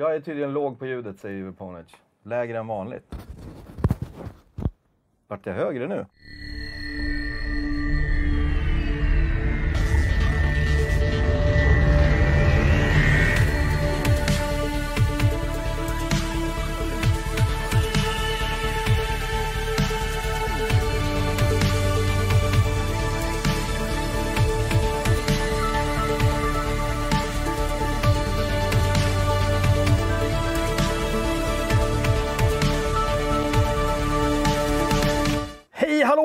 Jag är tydligen låg på ljudet, säger Uveponic. Lägre än vanligt. Vart jag högre nu?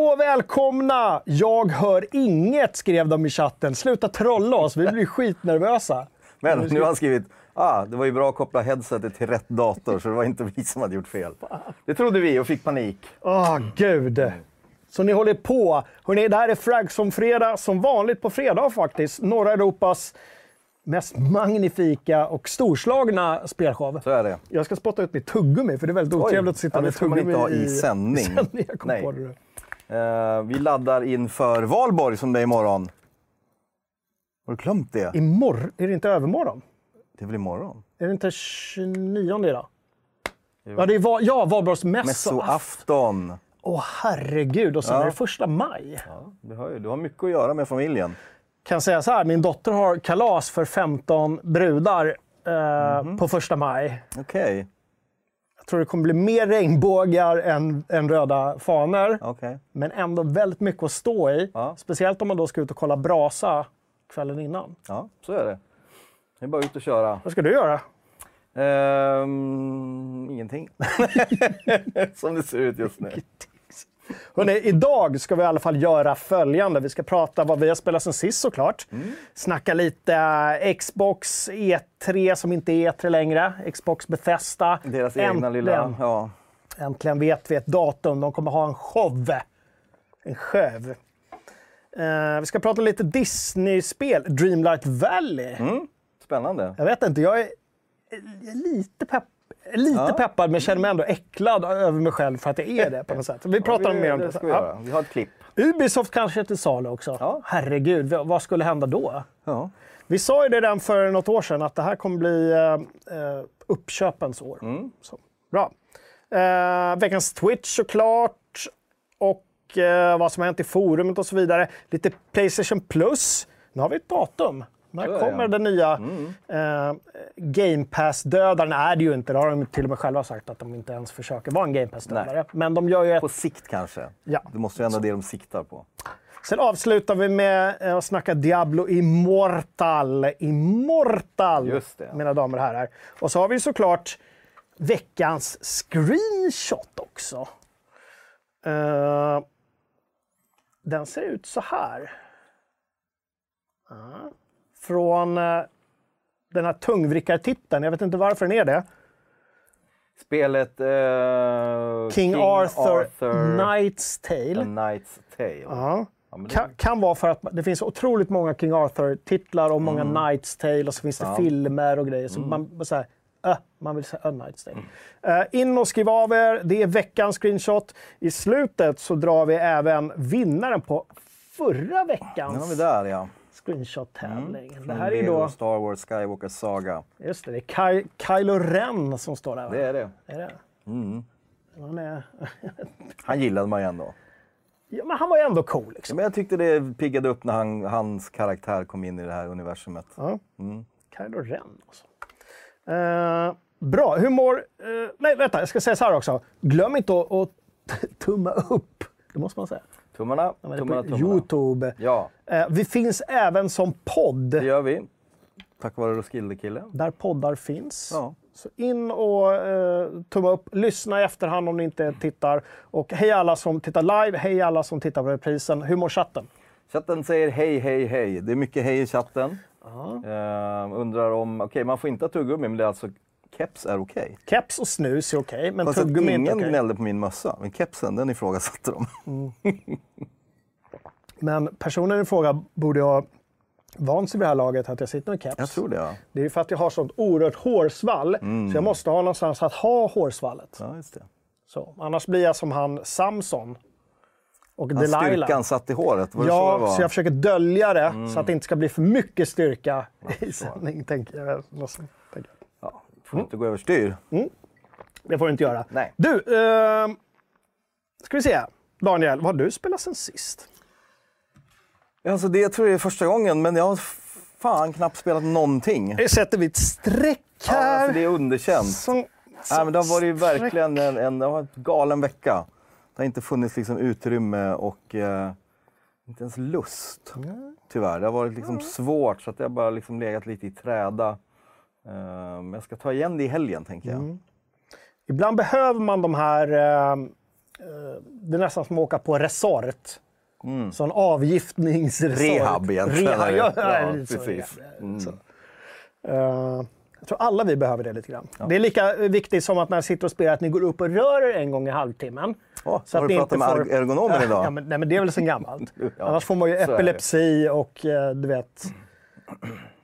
Hallå, välkomna! Jag hör inget, skrev de i chatten. Sluta trolla oss, vi blir skitnervösa. Men nu har han skrivit ah, det var ju bra att koppla headsetet till rätt dator, så det var inte vi som hade gjort fel. Det trodde vi och fick panik. Åh, gud. Så ni håller på. Hörrni, det här är Fragson Fredag, som vanligt på fredag faktiskt. Norra Europas mest magnifika och storslagna spelshow. Så är det. Jag ska spotta ut mitt tuggummi, för det är väldigt otrevligt att sitta ja, med tuggummi ha i sändning. sändning. Jag kom Nej. på det. Eh, vi laddar inför Valborg som det är imorgon. Har du glömt det? Imorgon? Är det inte övermorgon? Det är väl imorgon? Är det inte 29 idag? Ja, det är va- ja, valborgsmässoafton. Mässoafton. Åh herregud, och sen Ja. är det första maj. Ja, du, hör ju, du har mycket att göra med familjen. Kan säga så här, min dotter har kalas för 15 brudar eh, Mhm. på första maj. Okej. Jag tror det kommer bli mer regnbågar än, än röda fanor. okej. Men ändå väldigt mycket att stå i. Ja. Speciellt om man då ska ut och kolla brasa kvällen innan. Ja, så är det. Det är bara ut och köra. Vad ska du göra? Ehm, ingenting. som det ser ut just nu. Hörrni, idag ska vi i alla fall göra följande. Vi ska prata vad vi har spelat sen sist såklart. Mm. Snacka lite eh, Xbox E3 som inte är E3 längre. Xbox Bethesda. Deras egna Äntligen. lilla... Ja. Äntligen vet vi ett datum. De kommer ha en show. En show. Eh, vi ska prata lite Disney-spel. Dreamlight Valley. Mm. Spännande. Jag vet inte, jag är jag är lite, pepp, lite Ja. peppad men känner mig ändå äcklad över mig själv för att jag är det på något sätt. Vi pratar Ja, mer om det. det vi Ja. Vi har ett klipp. Ubisoft kanske är till salu också. Ja. Herregud, vad- vad skulle hända då? Ja. Vi sa ju det redan för något år sedan att det här kommer bli eh, eh, uppköpens år. Mm. Så, bra. Eh, veckans Twitch såklart. Och eh, vad som har hänt i forumet och så vidare. Lite Playstation Plus. Nu har vi ett datum. När är kommer den nya eh, Game Pass-dödaren? är det ju inte. Det har de till och med själva sagt att de inte ens försöker vara en Game Pass-dödare. Men de gör ju ett På sikt kanske. Ja. Det måste ju ändå det de siktar på. Sen avslutar vi med eh, att snacka Diablo Immortal. Immortal, Just det. mina damer och herrar. Och så har vi såklart veckans screenshot också. Eh, den ser ut så här. Ja. Från uh, den här tungvrickartiteln. Jag vet inte varför den är det. Spelet eh, King, Arthur, Arthur Knight's Tale. Knight's Tale. Ja. Ja, men det- Kan, kan vara för att det finns otroligt många King Arthur-titlar och många Knight's Tale och så finns det Mm. Ja. Mm. filmer och grejer. Så man, bara så här, äh, man vill säga A Knight's Tale. Eh, in och skriv av er. Det är veckans screenshot. I slutet så drar vi även vinnaren på förra Nu har vi veckans där ja. Screenshot-tävling. Det Från här är då, Star Wars Skywalker Saga. just det, det är Ky- Kylo Ren som står där. va? Det är det. Är det? Mm. Han, är, Han gillade man ju ändå. ja, men han var ju ändå cool. Liksom. Men jag tyckte det piggade upp när han, hans karaktär kom in i det här universumet. Ja. Mm. Kylo Ren alltså. Eh, bra, hur mår... eh, nej, vänta, jag ska säga så här också. Glöm inte att, att tumma upp. Det måste man säga. Tummarna, tummarna, på tummarna. Youtube. Ja, Eh, vi finns även som podd, det gör vi. Tack vare Roskilde-kille. där poddar finns. Ja. Så in och eh, tumma upp. Lyssna i efterhand om ni inte tittar. Och hej alla som tittar live, hej alla som tittar på reprisen. Hur mår chatten? Chatten säger hej, hej, hej. Det är mycket hej i chatten. Eh, undrar om, okej man får inte ha tuggummi men det är alltså keps är okej. Keps och snus är okej, men Fast tuggummi är inte ingen okej. gnällde på min mössa, men kepsen den ifrågasatte de. Men personen i fråga borde ha vant sig vid det här laget att jag sitter med keps. Jag tror det ja. Det är för att jag har sånt oerhört hårsvall, så jag måste ha någonstans att ha hårsvallet. Ja, just det. Så, annars blir jag som han Samson och Han Delilah. styrkan satt i håret, var så Ja, var? så jag försöker dölja det så att det inte ska bli för mycket styrka i sändning, jag. Tänker jag. Ja, Får inte gå överstyr. Det får du inte göra. Nej. Du, eh, ska vi se. Daniel, vad har du spelat sen sist? Alltså det tror jag är första gången, men jag har fan knappt spelat någonting. Nu sätter vi ett streck Ja, här. alltså det är underkänt. Som, Nej, men det har varit streck. verkligen en, en, en galen vecka. Det har inte funnits liksom utrymme och eh, inte ens lust. Tyvärr. Det har varit liksom svårt så att har bara liksom legat lite i träda. Men jag ska ta igen det i helgen tänker jag. Mm. Ibland behöver man de här... Eh, eh, det är nästan som att åka på resort. Mm. Sån avgiftningsresort. Rehab egentligen. Rehab, ja, ja, precis. Mm. så. Eh, jag tror alla vi behöver det lite grann. Det är lika viktigt som att när jag sitter och spelar att ni går upp och rör er en gång i halvtimmen. Åh, Så har att du pratat inte med får- er- ergonomen idag? Ja, men, nej, men det är väl sen gammalt. Ja, Annars får man ju epilepsi och eh, du vet,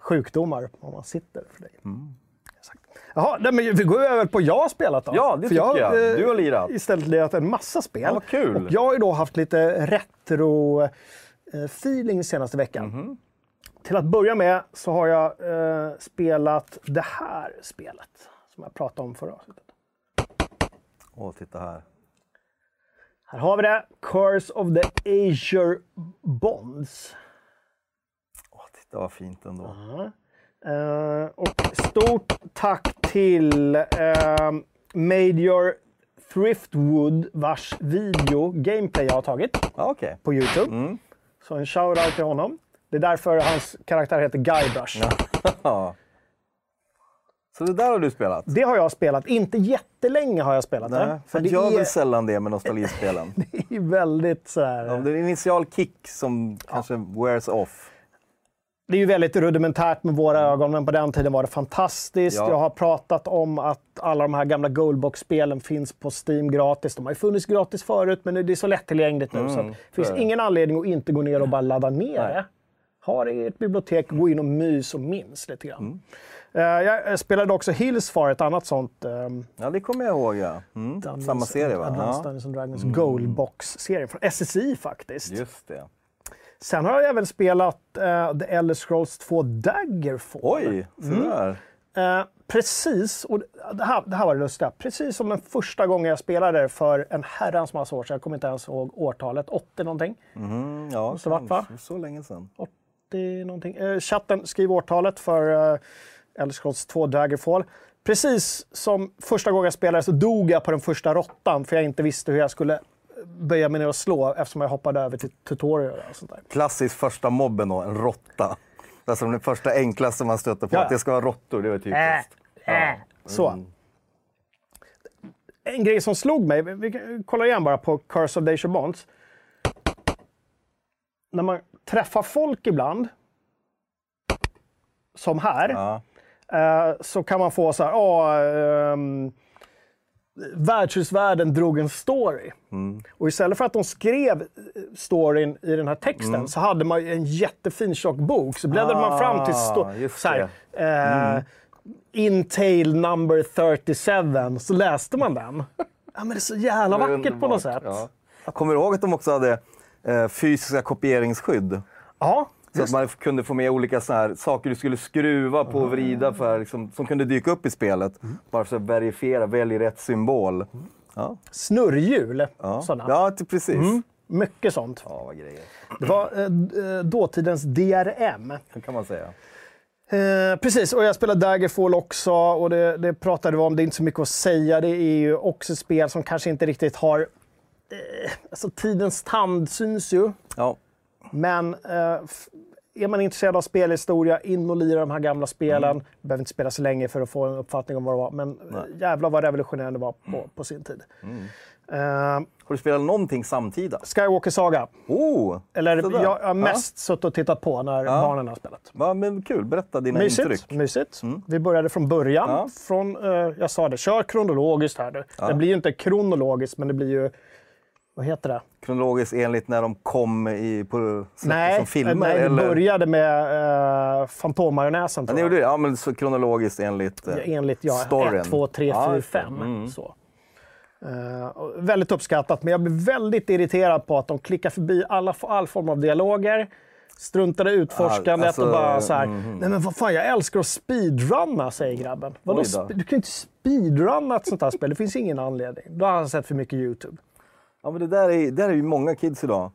sjukdomar om man sitter för dig. Mm. Exakt. Jaha, nej, men vi går över på jag har spelat då. Ja, det jag, tycker jag. eh, Du har lirat. istället lirat en massa spel. Vad kul. Och jag har ju då haft lite retro-feeling senaste veckan. Mhm. Till att börja med så har jag eh, spelat det här spelet som jag pratade om förra avsnittet. Åh, titta här. Här har vi det. Curse of the Azure Bonds. Titta vad fint ändå. Eh, och stort tack till eh, Major Thriftwood vars video gameplay jag har tagit Ja, Okej. på Youtube. Så en shout-out till honom. Det är därför hans karaktär heter Guybrush. Ja. Så det där har du spelat? Det har jag spelat. Inte jättelänge har jag spelat Nej, det. för det jag gör är, väl sällan det med nostalgispelen. det är väldigt sådär... Ja, det är en initial kick som kanske wears off. Det är ju väldigt rudimentärt med våra ögon, men på den tiden var det fantastiskt. Ja. Jag har pratat om att alla de här gamla Goldbox-spelen finns på Steam gratis. De har ju funnits gratis förut, men det är så lättillgängligt nu. så att det finns det. ingen anledning att inte gå ner och bara ladda ner Nej. det. Ha det i ett bibliotek, gå in och mys och minns lite grann. Mm. Eh, jag eh, spelade också Hillsfar, ett annat sånt. Um, Ja, det kommer jag ihåg ja. Mm. Samma serie va? Advanced Ja. Mm. Dungeons Dragons Goldbox-serien från SSI faktiskt. Just det. Sen har jag även spelat eh, The Elder Scrolls 2 Daggerfall. Oj, Mm. sådär. Eh, precis, och det här, det här var det lustiga. Precis som den första gången jag spelade för en herrans massa år sedan. Jag kommer inte ens ihåg årtalet. 80 någonting. Mm, ja, Måste varit, va? så länge sedan. 80 någonting. Eh, chatten, skriv årtalet för eh, Elder Scrolls 2 Daggerfall. Precis som första gången jag spelade så dog jag på den första råttan för jag inte visste hur jag skulle böja mig ner och slå eftersom jag hoppade över till tutorial och sånt där. Klassisk första mobben då, en råtta. Alltså den första enklaste man stöter på, Ja. att det ska vara råttor, det var typiskt. Äh, Så. En grej som slog mig, vi- vi kan kolla igen bara på Curse of Deja Bonds. När man träffar folk ibland, som här, Ja. eh, så kan man få så här, åh, ehm, Värdshusvärlden drog en story. Mm. Och istället för att de skrev eh, storyn i den här texten Mm. så hade man en jättefin tjock bok. Så bläddrade man fram till Ah, så här, det. Mm. eh, Intail number 37, så läste man den. Ja, men det är så jävla vackert på något sätt. Ja. Kommer du ihåg att de också hade eh, fysiska kopieringsskydd? Ja, Så att man kunde få med olika så här, saker du skulle skruva på och vrida för, liksom, som kunde dyka upp i spelet. Mm. Bara för att verifiera, välj rätt symbol. Ja, snurrhjul. ja. Sådana. ja precis. Mm. Mycket sånt. Ja, vad grejer. Det var eh, eh, dåtidens DRM. Det kan man säga. Eh, precis, och jag spelar Daggerfall också och det, det pratade vi om. Det är inte så mycket att säga. Det är ju också ett spel som kanske inte riktigt har... Eh, alltså tidens tand syns ju. Ja, Men eh, är man intresserad av spelhistoria, in och lira de här gamla spelen. Mm. Behöver inte spela så länge för att få en uppfattning om vad det var. Men eh, jävlar vad revolutionerande det var på, på sin tid. Mm. Eh, har du spelat någonting samtida? Skywalker Saga. Oh, Eller jag har mest suttit och tittat på när barnen har spelat. Ja, men kul, berätta dina Mysigt. intryck. mysigt. Vi började från början. Ja. Från, eh, jag sa det, kör kronologiskt här nu. Det blir ju inte kronologiskt, men det blir ju... Vad heter det? Kronologiskt enligt när de kom i, på, Nej, som filmer? nej det eller? började med uh, Fantommajonnäsen. Ja, det? Ja, men så kronologiskt enligt eh, Ja, Enligt ja, storyn. 1, 2, 3, Ja, 4, just det. 5. Mm. Så. Eh, väldigt uppskattat, men jag blev väldigt irriterad på att de klickar förbi alla, all form av dialoger. Struntade utforskandet alltså, och bara så här, mhm. nej men vad fan jag älskar att speedrunna, säger grabben. Vadå, du kan ju inte speedrunna ett sånt här spel, det finns ingen anledning. Då har han sett för mycket YouTube. Ja, men det där är, där är ju många kids idag.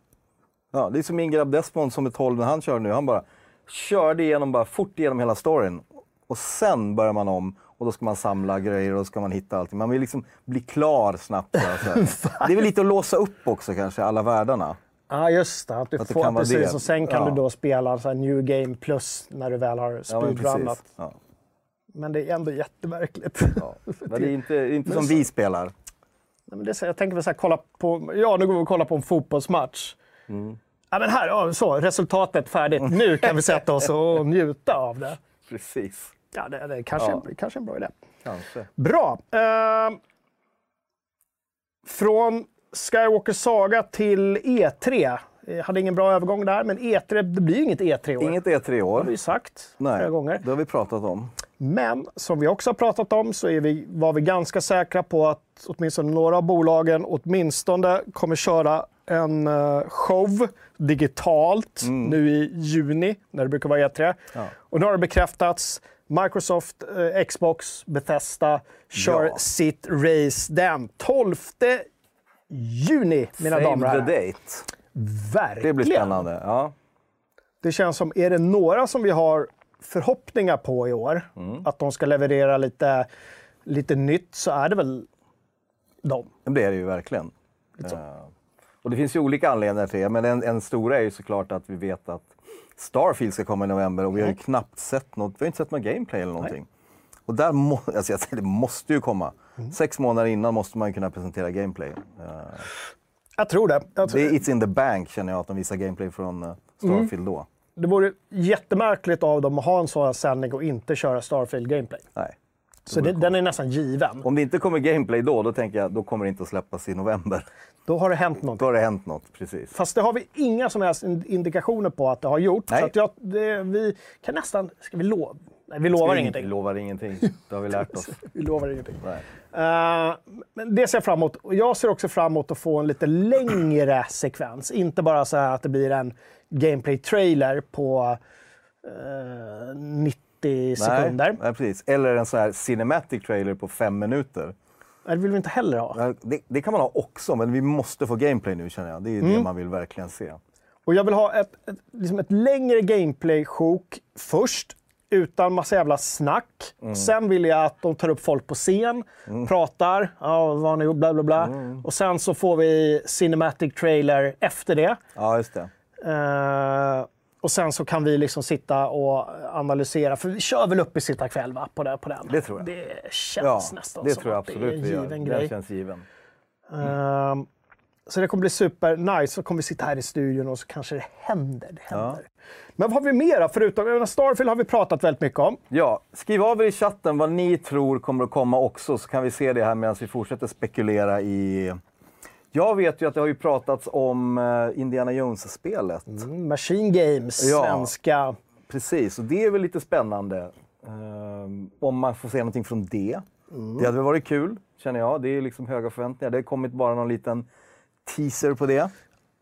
Ja, det är som min grabb Desmond som är 12 när han kör nu. Han bara körde igenom, bara fort igenom hela storyn. Och sen börjar man om och då ska man samla grejer och då ska man hitta allting. Man vill liksom bli klar snabbt. bara, så här. det är väl lite att låsa upp också kanske, alla världarna. Ja, just det. Att du Att det får, vara precis, det. och sen kan Ja. du då spela så här new game plus när du väl har Ja, men speedrunnat. Ja. men det är ändå jättemärkligt. Ja. Men det är inte, det inte som vi spelar. Nej, men det jag tänker väl så här, kolla på, ja nu går vi och kollar på en fotbollsmatch. Mm. Ja, men här, ja, så, resultatet färdigt. Nu kan vi sätta oss och njuta av det. Precis. Ja, det, det kanske, Ja. En, kanske en bra idé. Kanske. Bra. Eh, från Skywalker Saga till E3. Jag hade ingen bra övergång där, men E3, det blir inget E3 i år. Inget E3 i Det har vi år. sagt flera Nej, gånger. det har vi pratat om. Men som vi också har pratat om så är vi, var vi ganska säkra på att åtminstone några av bolagen åtminstone kommer köra en eh, show digitalt nu i juni, när det brukar vara E3. Ja. Och nu har det bekräftats. Microsoft, eh, Xbox, Bethesda kör Ja. sitt race den 12 juni, mina damer och Save herrar. the date. Verkligen. Det blir spännande. Ja. Det känns som, är det några som vi har förhoppningar på i år, Mm. att de ska leverera lite, lite nytt, så är det väl de. Det är det ju verkligen. Eh, och det finns ju olika anledningar till det, men en, en stora är ju såklart att vi vet att Starfield ska komma i november och vi har ju knappt sett något, vi har inte sett något gameplay eller någonting. Och där må, alltså jag säger, det måste ju komma. Mm. Sex månader innan måste man kunna presentera gameplay. Eh, Jag tror det. Jag tror, det är It's in the bank känner jag att de visar gameplay från eh, Starfield Mm. då. Det vore jättemärkligt av dem att ha en sån här sändning och inte köra Starfield Gameplay. Nej. Så det, den är nästan given. Om det inte kommer gameplay då, då tänker jag då kommer det inte att släppas i november. Då har det hänt något. Då har det hänt något, precis. Fast det har vi inga som helst in- indikationer på att det har gjort. Nej. Så jag, det, vi kan nästan... Ska vi lova? Nej, vi lovar Vi ingenting. lovar ingenting. Det har vi lärt oss. Vi lovar ingenting. Nej. Eh, men det ser jag fram emot. Och jag ser också fram emot att få en lite längre sekvens. Inte bara så här att det blir en gameplay-trailer på eh, 90 sekunder. Nej, nej, precis. Eller en sån här cinematic trailer på fem minuter. Det vill vi inte heller ha. Det, det kan man ha också, men vi måste få gameplay nu känner jag. Det är Mm. det man vill verkligen se. Och jag vill ha ett, ett, liksom ett längre gameplay-sjok först, utan massa jävla snack. Mm. Sen vill jag att de tar upp folk på scen, pratar, ja, vad har ni gjort, bla bla bla. Mm. Och sen så får vi cinematic trailer efter det. Ja, just det. Eh, och sen så kan vi liksom sitta och analysera, för vi kör väl upp i sitta kväll va, på, det, på den? Det tror jag. Det känns Ja, nästan det som tror jag att det är absolut en given grej. känns given. Ehm, så det kommer bli super nice. Så kommer vi sitta här i studion och så kanske det händer. Det händer. Men vad har vi mer då? Förutom Starfield har vi pratat väldigt mycket om. Ja, skriv av er i chatten vad ni tror kommer att komma också, så kan vi se det här medan vi fortsätter spekulera i... Jag vet ju att det har ju pratats om eh, Indiana Jones-spelet. Mm, Machine Games, Ja. svenska. Precis, och det är väl lite spännande. Ehm, om man får se någonting från det. Mm. Det hade väl varit kul, känner jag. Det är liksom höga förväntningar. Det har kommit bara någon liten teaser på det.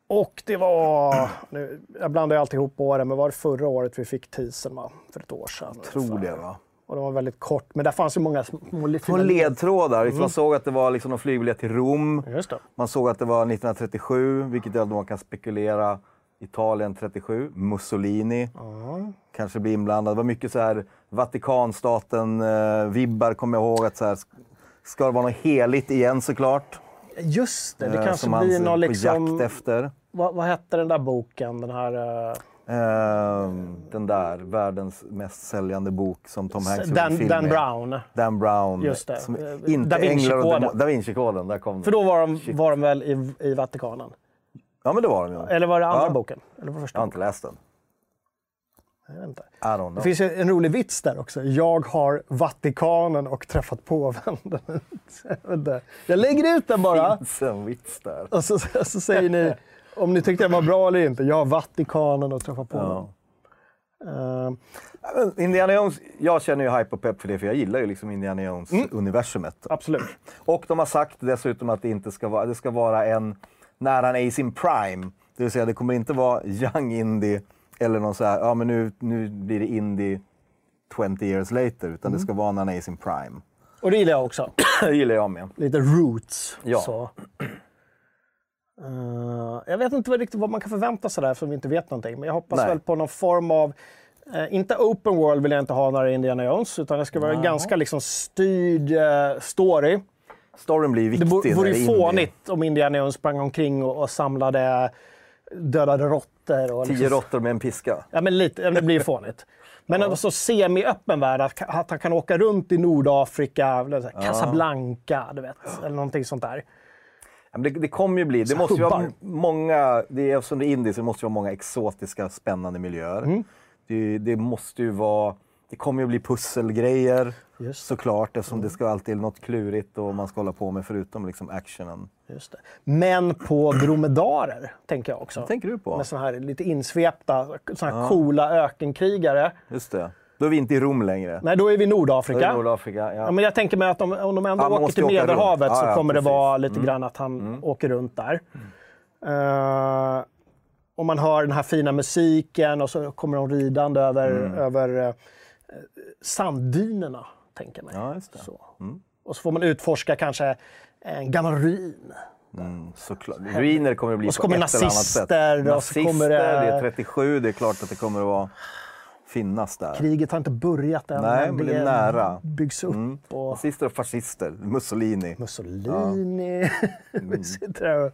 Och det var, nu, jag blandar ju alltid ihop åren, men var det förra året vi fick teasern va? För ett år sedan. Tror ungefär. det, va? Och det var väldigt kort, men där fanns ju många små På ledtrådar. Man såg att det var liksom någon flygbiljett till Rom. Man såg att det var 1937, vilket gör att man kan spekulera. Italien 37, Mussolini kanske blir inblandad. Det var mycket så här Vatikanstaten-vibbar, kommer jag ihåg. Att så här, ska det vara något heligt igen såklart? Just det, det Eh, kanske blir på liksom... jakt efter. Vad, vad hette den där boken? Den här... eh, den där, världens mest säljande bok som Tom Hanks gjorde Dan, film Dan med. Brown. Dan Brown. Just det. Som, Eh, inte Da Vinci-koden. Da Vinci-koden, där kom För då var de, Shit. var de väl i, i Vatikanen? Ja, men det var de ju. Eller var det andra Ja. boken? Eller var det första Jag har inte läst den. Jag vet inte. I don't know. Det finns en rolig vits där också. Jag har Vatikanen och träffat påven. Jag lägger ut den bara. finns en vits där. Och så, så säger ni om ni tyckte den var bra eller inte. Jag har Vatikanen och träffat påven. Ja. Men Indiana Jones, jag känner ju hype och pepp för det, för jag gillar ju liksom Indiana Jones-universumet. absolut. Och de har sagt dessutom att det inte ska vara, det ska vara en nära en Ace in Prime. Det vill säga, det kommer inte vara Young Indy Eller någon så här, ja men nu, nu blir det indie 20 years later. Utan det ska vara när han är i sin prime. Och det gillar jag också. Det gillar jag med. Lite roots. Ja. Så. Eh, jag vet inte riktigt vad man kan förvänta sig där eftersom vi inte vet någonting. Men jag hoppas Nej. väl på någon form av... eh, inte open world vill jag inte ha när det är Indiana Jones. Utan det ska vara en ganska liksom styrd eh, story. Storyn blir viktig vore vore det är ju fånigt om Indiana Jones sprang omkring och, och samlade dödade råttor. Och Tio liksom, råttor med en piska. Ja, men lite. ja, Det blir ju fånigt. Men en så semi-öppen värld, att, att han kan åka runt i Nordafrika, Casablanca, du vet, eller någonting sånt där. Ja, det, det kommer ju bli. Det måste ju vara många, det är, eftersom det är indie så det måste ju vara många exotiska spännande miljöer. Mm. Det, det måste ju vara, det kommer ju bli pusselgrejer Just. såklart eftersom det ska alltid något klurigt och man ska hålla på med förutom liksom actionen. Just det. Men på dromedarer, tänker jag också. Vad tänker du på? Med såna här lite insvepta, såna här coola ökenkrigare. Just det. Då är vi inte i Rom längre. Nej, då är vi i Då är Nordafrika. det Nordafrika. Ja, Ja. men jag tänker mig att om, om de ändå man åker till åka. Medelhavet Ja, så kommer det precis. Mm. vara lite grann att han åker runt där. Uh, och man hör den här fina musiken och så kommer de ridande över, Mm. över uh, sanddynerna, tänker jag mig. Ja, just det. Så. Och så får man utforska kanske en gammal ruin. Mm, såklart. Ruiner kommer det bli Och så på kommer ett eller annat sätt. nazister, och så Nazister, kommer det- det är 37, det är klart att det kommer att vara, finnas där. Kriget har inte börjat än, Nej, men det är nära. byggs upp. Mm. Och Nazister och fascister, Mussolini. Mussolini. Vi sitter och...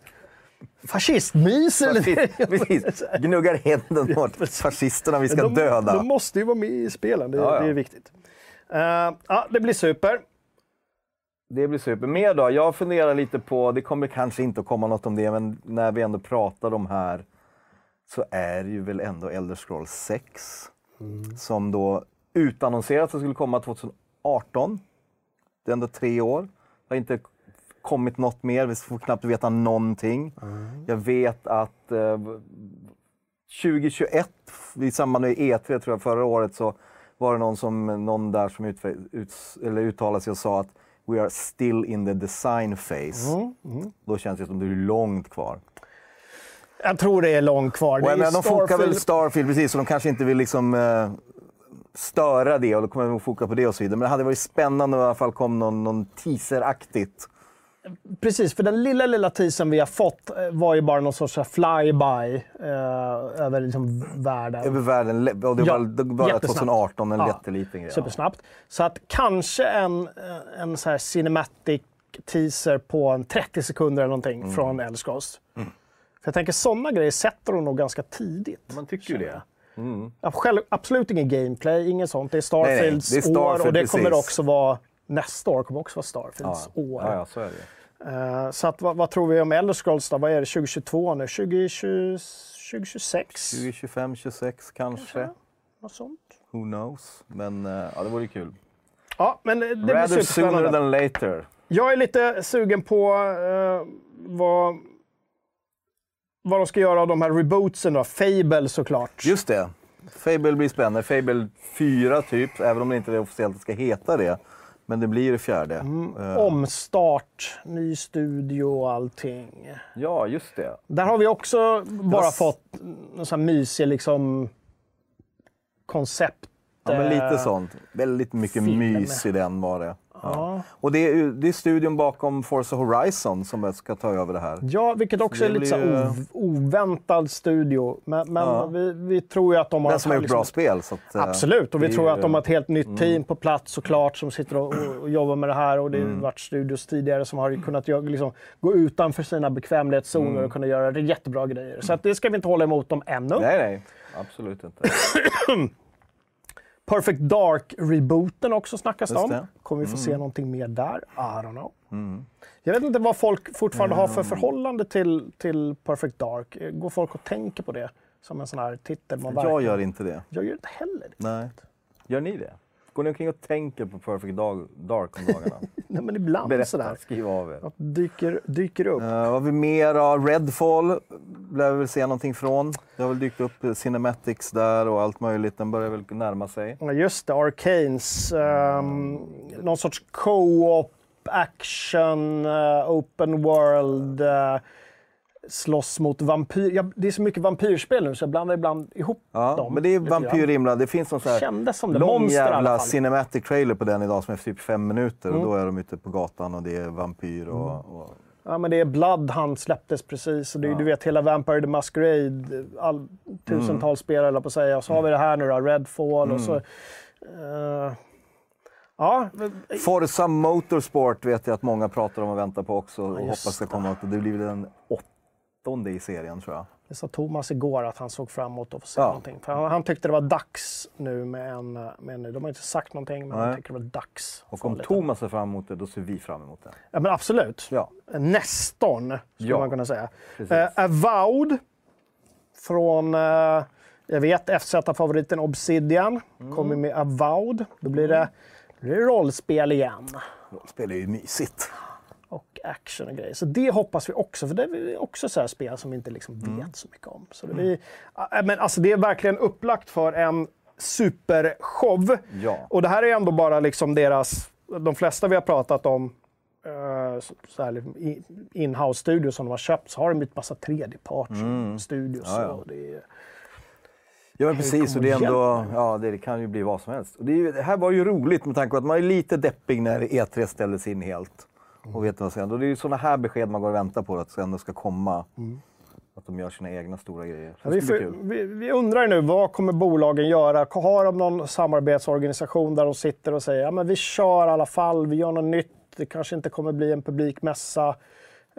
Fascistmys precis. Gnuggar händen åt fascisterna vi ska de, döda. De måste ju vara med i spelen, det, Ja, ja. det är viktigt. Uh, ja, det blir super. Det blir super. Mer då? Jag funderar lite på, det kommer kanske inte att komma något om det, men när vi ändå pratar om här så är det ju väl ändå Elder Scrolls 6 som då utannonserat att skulle komma 2018. Det är ändå tre år. Det har inte kommit något mer, vi får knappt veta någonting. Jag vet att eh, 2021, i samband med E3 tror jag förra året, så var det någon, som, någon där som ut, ut, eller uttalade sig och sa att We are still in the design phase. Då känns det som det är långt kvar. Jag tror det är långt kvar. Och Det menar, de Starfield- fokar väl Starfield, precis, så de kanske inte vill liksom eh, störa det och då kommer de foka på det och så vidare. Men det hade varit spännande om det i alla fall kom någon, någon teaseraktigt. Precis, för den lilla, lilla teasern vi har fått eh, var ju bara någon sorts flyby eh, över liksom världen. Över världen, och det Ja, var det var bara jättesnabbt. 2018, en Ja, jätteliten grej. Supersnabbt. Så att kanske en, eh, en så här cinematic teaser på en 30 sekunder eller någonting Mm. från Elder Scrolls. För jag tänker sådana grejer sätter de nog ganska tidigt. Man tycker ju det. Ja, Själv, absolut ingen gameplay, inget sånt. Det är Starfields det är Starfield, år och det precis. kommer också vara nästa år kommer också vara Starfields Ja, år. ja, ja, så är det. Eh, så att, vad, vad tror vi om Elder Scrolls då? Vad är det 2022 nu? 2020, 2026? 2025, 26 kanske. Något sånt. Who knows? Men eh, ja, det vore kul. Ja, men det, det blir Rather sooner than later. Jag är lite sugen på eh, vad, vad de ska göra av de här rebootsen då. Fable såklart. Just det. Fable blir spännande. Fable 4 typ, även om det inte är officiellt ska heta det. Men det blir det fjärde. Eh, Omstart, ny studio och allting. Ja, just det. Där har vi också bara fått en sån här mysig liksom, koncept. Ja, men lite eh, sånt. Väldigt mycket film. mys i den var det. Ja. Och det är, det är studion bakom Forza Horizon som ska ta över det här. Ja, vilket också är lite så ju- ov- oväntad studio. Men, men Ja. vi, vi tror ju att de har... Den som har gjort liksom- bra spel. Så att, eh, Absolut, och vi tror ju- att de har ett helt nytt team på plats såklart som sitter och, och jobbar med det här. Och det har varit studios tidigare som har kunnat liksom, gå utanför sina bekvämlighetszoner och kunna göra jättebra grejer. Så att det ska vi inte hålla emot dem ännu. Nej, nej. Absolut inte. Perfect Dark-rebooten också snackas det om. Kommer vi få se någonting mer där? I don't know. Jag vet inte vad folk fortfarande har för förhållande till, till Perfect Dark. Går folk och tänker på det som en sån här titel? Man Jag gör inte det. jag gör inte heller det. Nej. Gör ni det? Går ni omkring och tänker på Perfect Dark om dagarna? Nej, men ibland Berätta, sådär. skriv av er. Att dyker, dyker upp. Uh, vad har vi mer? Redfall lär vi väl se någonting från. Det har väl dykt upp eh, cinematics där och allt möjligt. Den börjar väl närma sig. Ja, just det, Arcanes. Um, någon sorts co-op, action, eh, open world. eh, slåss mot vampyr. Ja, det är så mycket vampyrspel nu så jag blandar ibland ihop Ja, dem. men det är grann. vampyrrimla. Det finns någon så här som det. lång Monster jävla cinematic trailer på den idag som är typ fem minuter. Mm. Och då är de ute på gatan och det är vampyr och... och Ja, men det är Blood han släpptes precis. Och det, är- Du vet hela Vampire the Masquerade, all, tusentals Mm. spelare på att säga. Så har vi det här nu då, Redfall och så... eh, ja, Forza Motorsport vet jag att många pratar om och väntar på också. och hoppas ska komma. Det blir väl den åttonde i serien tror jag. det sa Thomas igår att han såg fram emot att få se Ja. någonting. Han, han tyckte det var dags nu med en, med en... De har inte sagt någonting, men han Nej. tyckte det var dags. Och om Thomas ser fram emot det, då ser vi fram emot det. Ja, men absolut. Ja, Nestorn, skulle Ja, man kunna säga. Eh, Avowed från, eh, jag vet, FZ-favoriten Obsidian Mm. kommer med Avowed. Då blir det, då blir det rollspel igen. spelar ju mysigt. Action och grejer. Så det hoppas vi också, för det är också så spel som vi inte liksom vet Mm. så mycket om. Så det, blir, äh, men alltså det är verkligen upplagt för en supershow. Ja. Och det här är ändå bara liksom deras, de flesta vi har pratat om, eh, så- så här, liksom i- in-house-studios som de har köpt, så har de blivit massa tredjeparts-studios. Mm. Ja, ja. och det är- Ja men precis, och det, är ändå, ja, det kan ju bli vad som helst. Och det, är det här var ju roligt med tanke på att man är lite deppig när E3 ställdes in helt. Och vet vad som händer. Och det är ju sådana här besked man går och väntar på, att det ändå ska komma. Att de gör sina egna stora grejer. Ja, vi, kul. vi, vi undrar nu, vad kommer bolagen göra? Har de någon samarbetsorganisation där de sitter och säger ja, men vi kör i alla fall, vi gör något nytt. Det kanske inte kommer bli en publikmässa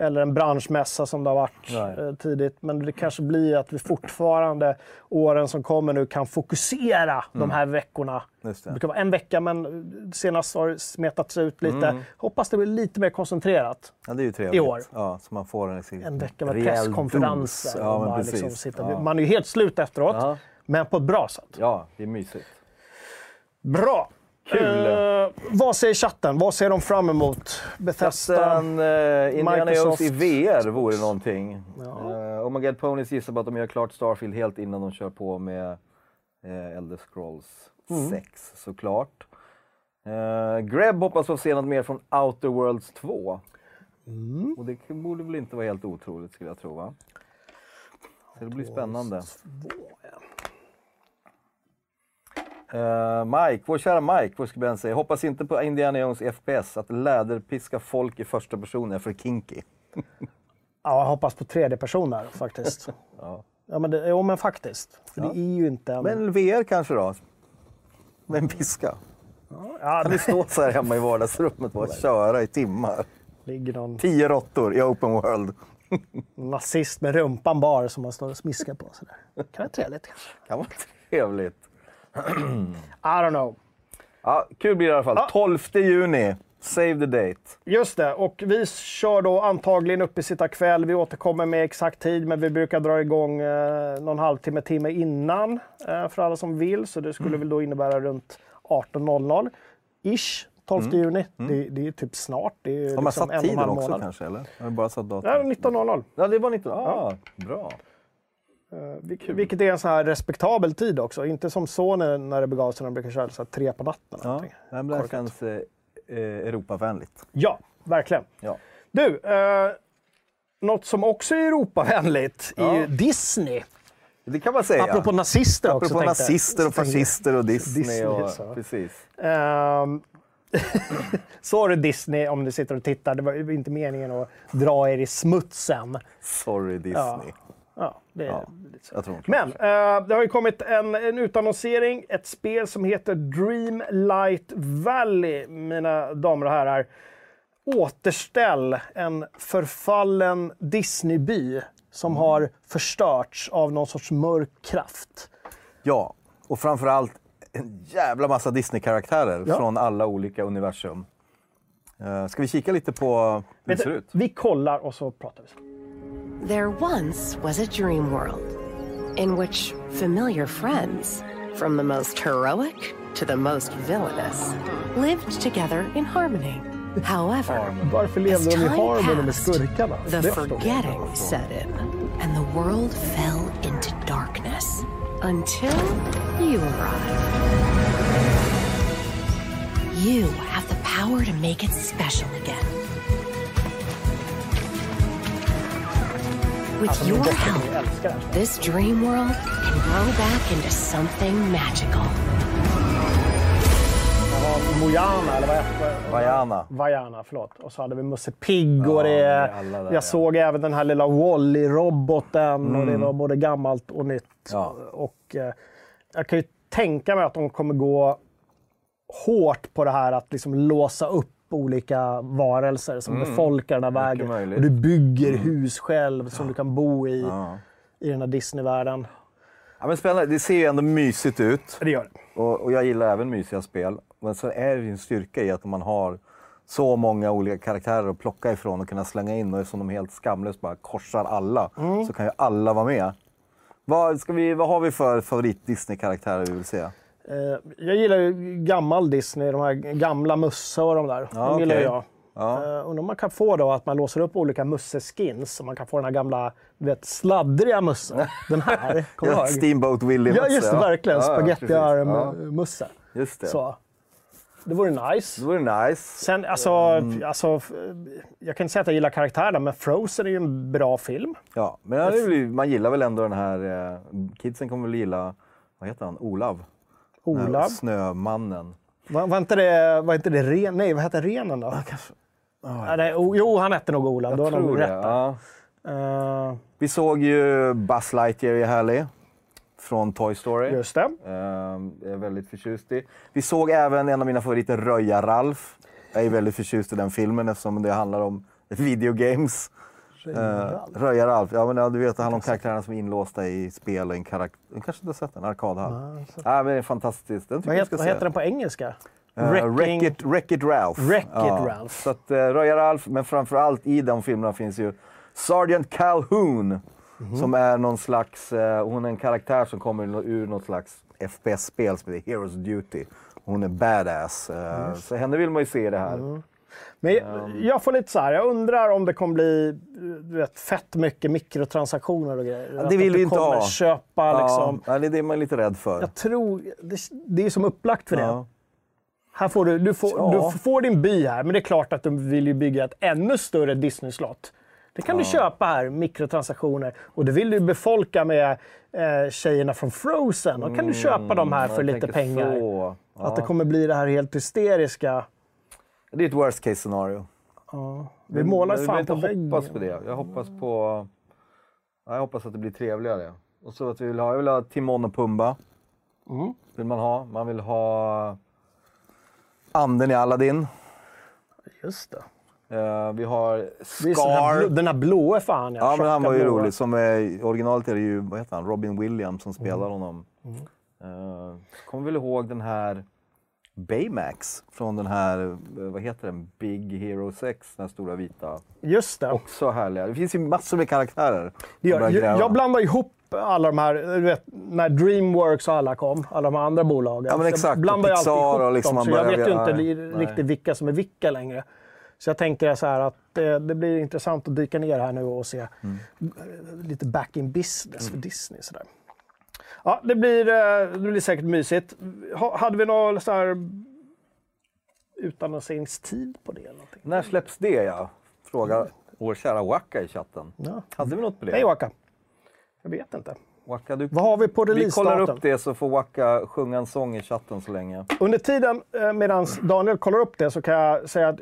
eller en branschmässa som det har varit Nej. eh, tidigt. Men det kanske blir att vi fortfarande åren som kommer nu kan fokusera de här veckorna. Mm. Det det. brukar vara en vecka, men senast har det smetats ut lite. Hoppas det blir lite mer koncentrerat. Ja, det är ju trevligt. I år. Ja, så man får en, liksom, En vecka med presskonferenser. Ja, precis. liksom. Ja. Man är ju helt slut efteråt, men på ett bra sätt. ja, det är mysigt. Bra! Kul. Eh, vad säger chatten? Vad ser de fram emot? Bethesda? Sen uh, Indiana Microsoft. Jones i VR vore någonting. Ja. Uh, Omaged Ponies gissar på att de gör klart Starfield helt innan de kör på med uh, Elder Scrolls Mm. 6 såklart. Uh, Greb hoppas få se något mer från Outer Worlds 2. Mm. Och det borde väl inte vara helt otroligt skulle jag tro va? Så det blir spännande. Uh, Mike, vår kära Mike, vår skribent säger hoppas inte på Indiana Jones FPS, att läderpiska folk i första person är för kinky. Ja, jag hoppas på tredje person där faktiskt. Ja. ja, men det, jo, men faktiskt. För det är ju inte en... Men VR kanske då? Med en piska? ja, Kan du stå så här hemma i vardagsrummet och köra i timmar? ligger någon Tio råttor i open world. nazist med rumpan bar som man står och smiskar på. Sådär. Kan vara trevligt kanske. kan vara trevligt. I don't know. Ja, kul blir det i alla fall. Ja. 12 juni. Save the date. Just det, och vi kör då antagligen uppe sitta kväll. Vi återkommer med exakt tid, men vi brukar dra igång eh, någon halvtimme, timme innan eh, för alla som vill. Så det skulle Mm. väl då innebära runt 18.00 ish. 12 juni. Det, det är typ snart. Det är Mm. Har man liksom satt tiden också månad. kanske? Eller? Har bara satt datum? Ja, 19.00. Ja, det var 19. Ah, Bra. Eh, vil- vilket är en sån här respektabel tid också. Inte som Sony när det begav sig när de brukar köra så tre på natten. Ja, men det här Korkat. känns eh, eh, Europavänligt. ja, verkligen. Ja. Du, eh, något som också är Europavänligt är Ja. ju Disney. Det kan man säga. Apropå nazister också. Apropå tänkte jag. nazister och fascister och Disney. Disney, och, så. Precis. Ehm, Sorry Disney om du sitter och tittar. Det var inte meningen att dra er i smutsen. Sorry Disney. Ja. Ja, det är Ja. lite så. Jag tror Men eh, det har ju kommit en, en utannonsering. Ett spel som heter Dreamlight Valley, mina damer och herrar. Återställ en förfallen Disneyby som Mm. har förstörts av någon sorts mörk kraft. Ja, och framförallt en jävla massa Disney-karaktärer Ja. från alla olika universum. Uh, ska vi kika lite på hur det ser ut? vi kollar och så pratar vi. There once was a dream world in which familiar friends, from the most heroic to the most villainous, lived together in harmony. However, as levde de i time passed, the Det förstår jag. forgetting set in, and the world fell into darkness until you arrived. You have the power to make it special again. With Alltså, your help, det this dream world can grow back into something magical. Det Mojana, eller vad heter det? Vajana. Vajana, förlåt. Och så hade vi Musse Pigg och Ja, det... det är alla där, jag ja. såg även den här lilla Wall-E-roboten och det var både gammalt och nytt. Ja. Och eh, jag kan ju tänka mig att de kommer gå hårt på det här att liksom låsa upp olika varelser som befolkar den här vägen. möjligt. Och du bygger hus själv som du kan bo i, Ja. i den här Disney-världen. Ja, men spännande. Det ser ju ändå mysigt ut. Det gör det. Och, och jag gillar även mysiga spel. Men så är det ju en styrka i att man har så många olika karaktärer att plocka ifrån och kunna slänga in. Och eftersom de helt skamlöst bara korsar alla Mm. så kan ju alla vara med. Vad, ska vi, vad har vi för favorit Disney-karaktärer vi vill se? Eh, jag gillar ju gammal Disney, de här gamla Musse och de där. Ja, de gillar okej. jag. Ja. Uh, undrar om man kan få då att man låser upp olika Musse-skins. Så man kan få den här gamla, vet, sladdriga Musse. Den här, kommer Ja? Steamboat Willie Ja, just det. Verkligen. Ja. Ja, Spagettiarm-Musse. just det. Så. Det vore nice. Det vore nice. Sen, alltså, Mm. alltså, jag kan inte säga att jag gillar karaktärerna, men Frozen är ju en bra film. Ja, men man gillar väl ändå den här... Eh, kidsen kommer väl gilla, vad heter han, Olav? Olav. Snömannen. Var, var inte det, var inte det ren, nej, vad hette renen då? Kanske. Ja, nej, jo, han hette nog har Jag nog tror det. Ja. Eh, Vi såg ju Buzz Lightyear är härlig. Från Toy Story. just det. Ehm, jag är väldigt förtjust i. Vi såg även en av mina favoriter, Röja-Ralf. Jag är väldigt förtjust i den filmen eftersom det handlar om videogames. Uh, Röja-Ralf, ja, men, ja, du vet, handlar om karaktärerna som är inlåsta i spel och en karaktär... Du kanske inte har sett den? Arkadhall. Ja, men det är fantastiskt. Den Vad, heter, vad heter den på engelska? Uh, Wrecking- Wreck-It Wreck It Ralph. Wreck-It Ralph. Så att, uh, Röja-Ralf, men framför allt i de filmerna finns ju Sergeant Calhoun. Mhm. Som är någon slags, eh, hon är en karaktär som kommer ur något slags FPS-spel som heter Heroes Duty. Hon är badass. eh, Så henne vill man ju se i det här. Mm. Men jag, jag får lite så här, jag undrar om det kommer bli du vet, fett mycket mikrotransaktioner och grejer. Att- det vill vi inte ha. köpa liksom. Ja, det är det man lite rädd för. Jag tror, det, det är som upplagt för det. Ja. Här får du, du, får, Ja. du får din by här, men det är klart att du vill ju bygga ett ännu större Disney-slott. Det kan du köpa här, mikrotransaktioner. Och det vill du befolka med eh, tjejerna från Frozen. Då kan du köpa dem här Mm, för lite pengar. Ja. Att det kommer bli det här helt hysteriska. Det är ett worst case scenario. Vi målar fan på väggen. hoppas på det. Jag hoppas på... Ja, jag hoppas att det blir trevligare. Och så att vi vill ha, jag vill ha Timon och Pumba. Mm. Vill man ha. Man vill ha anden i Aladdin. Just det. Eh, vi har sån här blå, Scar. den här blåa fan. Ja, men han var ju blåa. rolig. Som är, originalet är det ju vad heter han? Robin Williams som spelar Mm. honom. Eh, så kommer väl ihåg den här Baymax från den här, eh, vad heter den? Big Hero 6, den stora vita. Just det. Också härliga. Det finns ju massor med karaktärer. Det gör, jag, jag blandar ihop alla de här, du vet, när Dreamworks och alla kom, alla de andra bolagen. Ja, men Så jag exakt. Och blandar ju alltid Pixar ihop och liksom dem, så jag vet ju inte nej, riktigt vilka som är vilka längre. Så jag tänker så här att det, det blir intressant att dyka ner här nu och se Mm. lite back in business för Disney. Så där. Ja, det blir, eh, det blir säkert mysigt. Ha, hade vi någon så här utannonseringstid på det? Någonting? När släpps det ja? Frågar vår kära Waka i chatten. Ja. Hade vi något på det? Hej Waka! Jag vet inte. Waka, du... Vad har vi på Vi kollar releasedatum? upp det så får Waka sjunga en sång i chatten så länge. Under tiden medan Daniel kollar upp det så kan jag säga att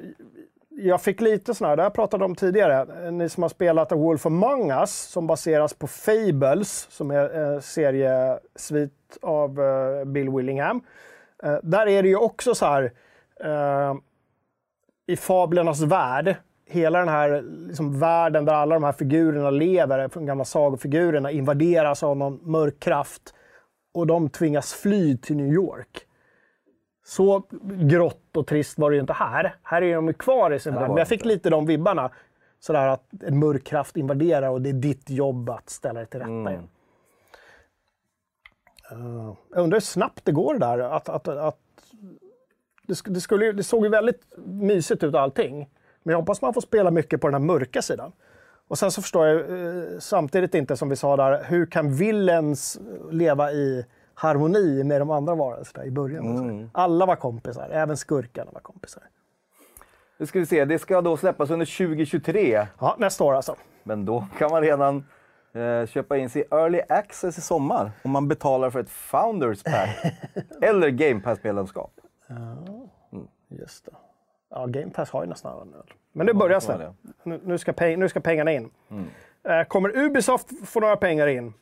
jag fick lite sådana här, det här pratade om tidigare. Eh, ni som har spelat A Wolf Among Us som baseras på Fables som är en seriesvit av eh, Bill Willingham. Där är det ju också så här i fablernas värld, hela den här liksom, världen där alla de här figurerna lever, de gamla sagofigurerna, invaderas av någon mörk kraft och de tvingas fly till New York. Så grått och trist var det ju inte här. Här är de ju kvar i sin värld. Men jag fick lite de vibbarna. Sådär att en mörk kraft invaderar och det är ditt jobb att ställa det till rätta Mm. igen. Uh, jag undrar hur snabbt det går där. Att, att, att, det, sk- det, skulle, det såg ju väldigt mysigt ut allting. Men jag hoppas man får spela mycket på den här mörka sidan. Och sen så förstår jag eh, samtidigt inte, som vi sa där, hur kan villains leva i harmoni med de andra varelserna i början? Mm. Alla var kompisar, även skurkarna var kompisar. Nu ska vi se, det ska då släppas under 2023. Ja, nästa år alltså. Men då kan man redan eh, köpa in sig Early Access i sommar om man betalar för ett Founders Pack eller Game Pass-medlemskap. Just det. Ja, Game Pass har ju nästan alla nu. Men nu börjar det. Nu, nu, ska peng, nu ska pengarna in. Eh, kommer Ubisoft få några pengar in?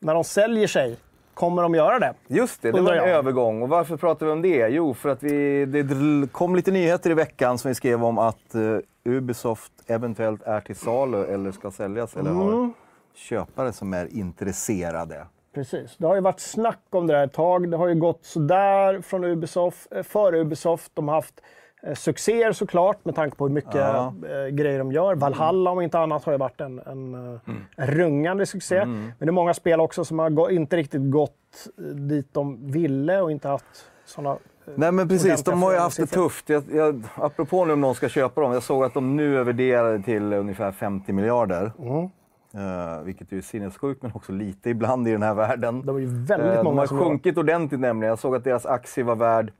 När de säljer sig, kommer de göra det? Just det, det var en jag. övergång. Och varför pratar vi om det? Jo, för att vi, det kom lite nyheter i veckan som vi skrev om att eh, Ubisoft eventuellt är till salu eller ska säljas eller Mm. har köpare som är intresserade. Precis. Det har ju varit snack om det här ett tag. Det har ju gått sådär från Ubisoft, eh, för Ubisoft. De har haft succéer såklart med tanke på hur mycket Ja. eh, grejer de gör. Valhalla om inte annat har ju varit en, en, eh, en rungande succé. Men det är många spel också som har inte riktigt gått eh, dit de ville och inte haft sådana Nej men precis, de har ju haft det tufft. Jag, jag, apropå nu om någon ska köpa dem, jag såg att de nu är värderade till ungefär 50 miljarder. Mm. Eh, vilket är sinnessjukt, men också lite ibland i den här världen. Det var ju väldigt Eh, de många har som sjunkit ordentligt nämligen. Jag såg att deras aktie var värd...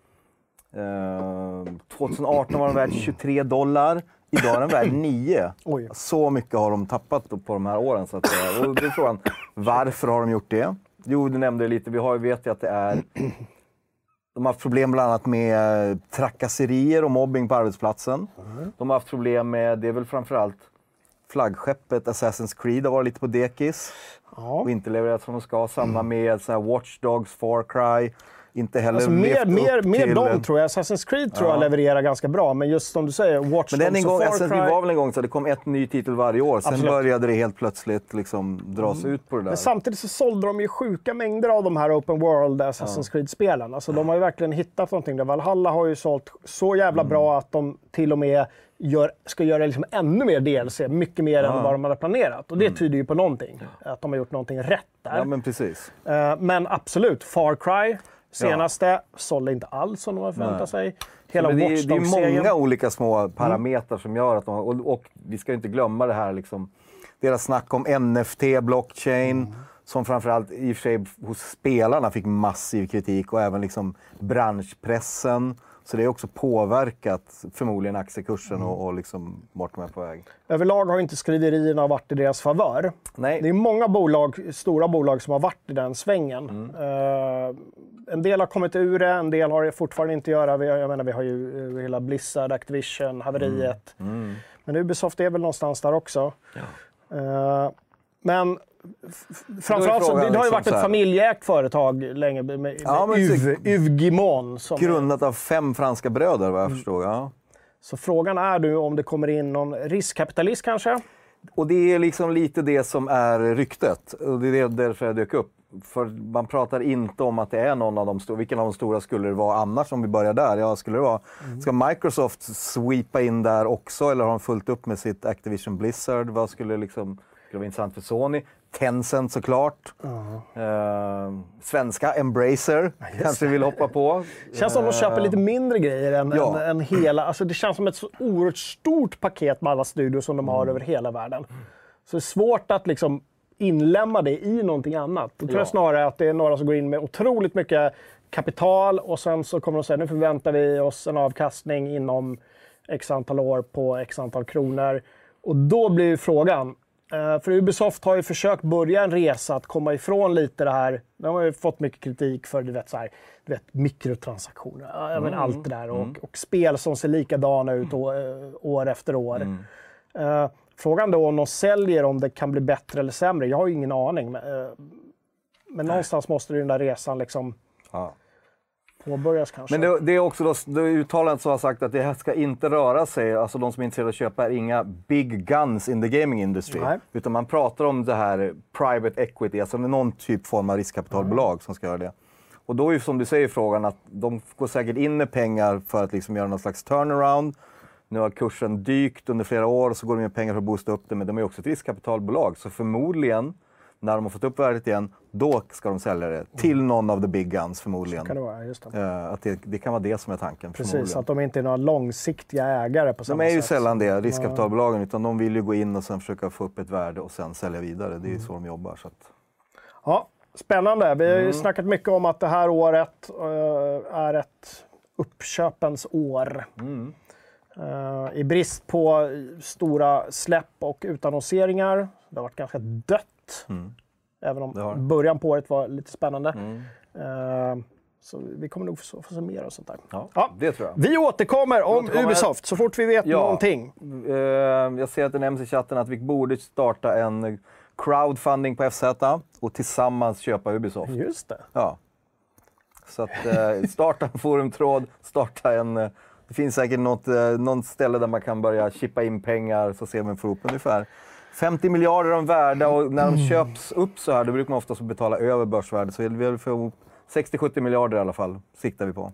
Eh, 2018 var den värd 23 dollar. Idag är den värd 9. Oj. Så mycket har de tappat på de här åren. Så att, säga. och då är frågan, varför har de gjort det? Jo, du nämnde det lite. Vi har, vet ju att det är... De har haft problem bland annat med trakasserier och mobbing på arbetsplatsen. De har haft problem med, det är väl framförallt flaggskeppet Assassin's Creed har varit lite på dekis Ja. och inte levererat som de ska. Samma med så här Watch Dogs, Far Cry. Inte heller Alltså, mer, mer, mer till... dem tror jag. Assassin's Creed tror Ja. jag levererar ganska bra, men just som du säger, Watch Men den Dogs en gång, Assassin's. Creed var väl en gång så det kom ett ny titel varje år. Sen Absolut. började det helt plötsligt liksom dras ut på det där. Men samtidigt så sålde de ju sjuka mängder av de här Open World Assassin's Creed-spelen. Alltså, de har ju verkligen hittat någonting där. Valhalla har ju sålt så jävla Mm. bra att de till och med gör, ska göra liksom ännu mer DLC. Mycket mer än vad de hade planerat. Och det tyder ju på någonting. Att de har gjort någonting rätt där. Mm. Ja, men precis. Eh, men absolut, Far Cry, senaste, sålde inte alls som de Nej. sig. Hela Men det, är, det är många olika små parametrar som gör att de... Och, och vi ska inte glömma det här liksom, deras snack om NFT, blockchain, som framförallt i och för sig hos spelarna fick massiv kritik och även liksom branschpressen. Så det har också påverkat förmodligen aktiekursen och, och liksom vart de är på väg. Överlag har inte skriverierna varit i deras favör. Nej. Det är många bolag, stora bolag som har varit i den svängen. Mm. Eh, en del har kommit ur det, en del har det fortfarande inte att göra. Vi jag menar, vi har ju eh, hela Blizzard, Activision, haveriet. Mm. Men Ubisoft är väl någonstans där också. Eh, men f- f- framförallt så, det, har ju liksom varit ett familjeägt företag länge med, med Ja, men Uv, Uvgimon. Som Grundat av fem franska bröder vad jag förstår. Ja. Så frågan är nu om det kommer in någon riskkapitalist kanske? Och det är liksom lite det som är ryktet. Och det är därför jag dök upp. För man pratar inte om att det är någon av de stora. Vilken av de stora skulle det vara annars om vi börjar där? Ja, skulle det vara? Ska Microsoft sweepa in där också eller har de fullt upp med sitt Activision Blizzard? Vad skulle liksom... skulle vara intressant för Sony? Tencent såklart. Eh, svenska Embracer kanske vill hoppa på. känns som de köper lite mindre grejer än, Ja. än, än hela... Alltså det känns som ett så oerhört stort paket med alla studios som de har Mm. över hela världen. Så det är svårt att liksom inlämna det i någonting annat. Då tror Ja. jag snarare att det är några som går in med otroligt mycket kapital och sen så kommer de säga nu förväntar vi oss en avkastning inom x antal år på x antal kronor. Och då blir ju frågan, eh, för Ubisoft har ju försökt börja en resa att komma ifrån lite det här. De har ju fått mycket kritik för du vet, så här, du vet, mikrotransaktioner, Mm. allt det där. Och, och spel som ser likadana ut å, eh, år efter år. Mm. Eh, frågan då om de säljer, om det kan bli bättre eller sämre. Jag har ju ingen aning. Men, eh, men någonstans måste ju den där resan liksom Ja. påbörjas kanske. Men det, det är också då, det uttalandet som har sagt att det här ska inte röra sig, alltså de som är intresserade av att köpa är inga big guns in the gaming industry. Nej. Utan man pratar om det här private equity, alltså någon typ form av riskkapitalbolag som ska göra det. Och då är ju som du säger frågan att de går säkert in med pengar för att liksom göra någon slags turnaround. Nu har kursen dykt under flera år så går de med pengar för att boosta upp det, men de är också ett riskkapitalbolag. Så förmodligen, när de har fått upp värdet igen, då ska de sälja det till någon av the big guns förmodligen. kan det vara, just det. Eh, att det, det kan vara det som är tanken. Precis, att de inte är några långsiktiga ägare på De samma är ju sätt. sällan det, riskkapitalbolagen, utan de vill ju gå in och sen försöka få upp ett värde och sen sälja vidare. Det är ju så de jobbar. Så att... Ja, spännande. Vi har Mm. ju snackat mycket om att det här året eh, är ett uppköpens år. Mm. Eh, I brist på stora släpp och utannonseringar. Det har varit ganska dött. Även Mm. Har om. Mm. början på året var lite spännande. Eh, så vi kommer nog få, se mer och sånt där. Ja, Ja. det tror jag. Vi återkommer om återkommer. Ubisoft så fort vi vet Ja. någonting. Eh, jag ser att det nämns i chatten att vi borde starta en crowdfunding på FZ och tillsammans köpa Ubisoft. Just det. Ja. Så att starta en forumtråd, starta en... Det finns säkert något, eh, något ställe där man kan börja chippa in pengar så ser man får upp ungefär 50 miljarder om värda och när de köps upp så här då brukar man oftast betala över börsvärdet. Så vi vill få ihop 60-70 miljarder i alla fall, siktar vi på.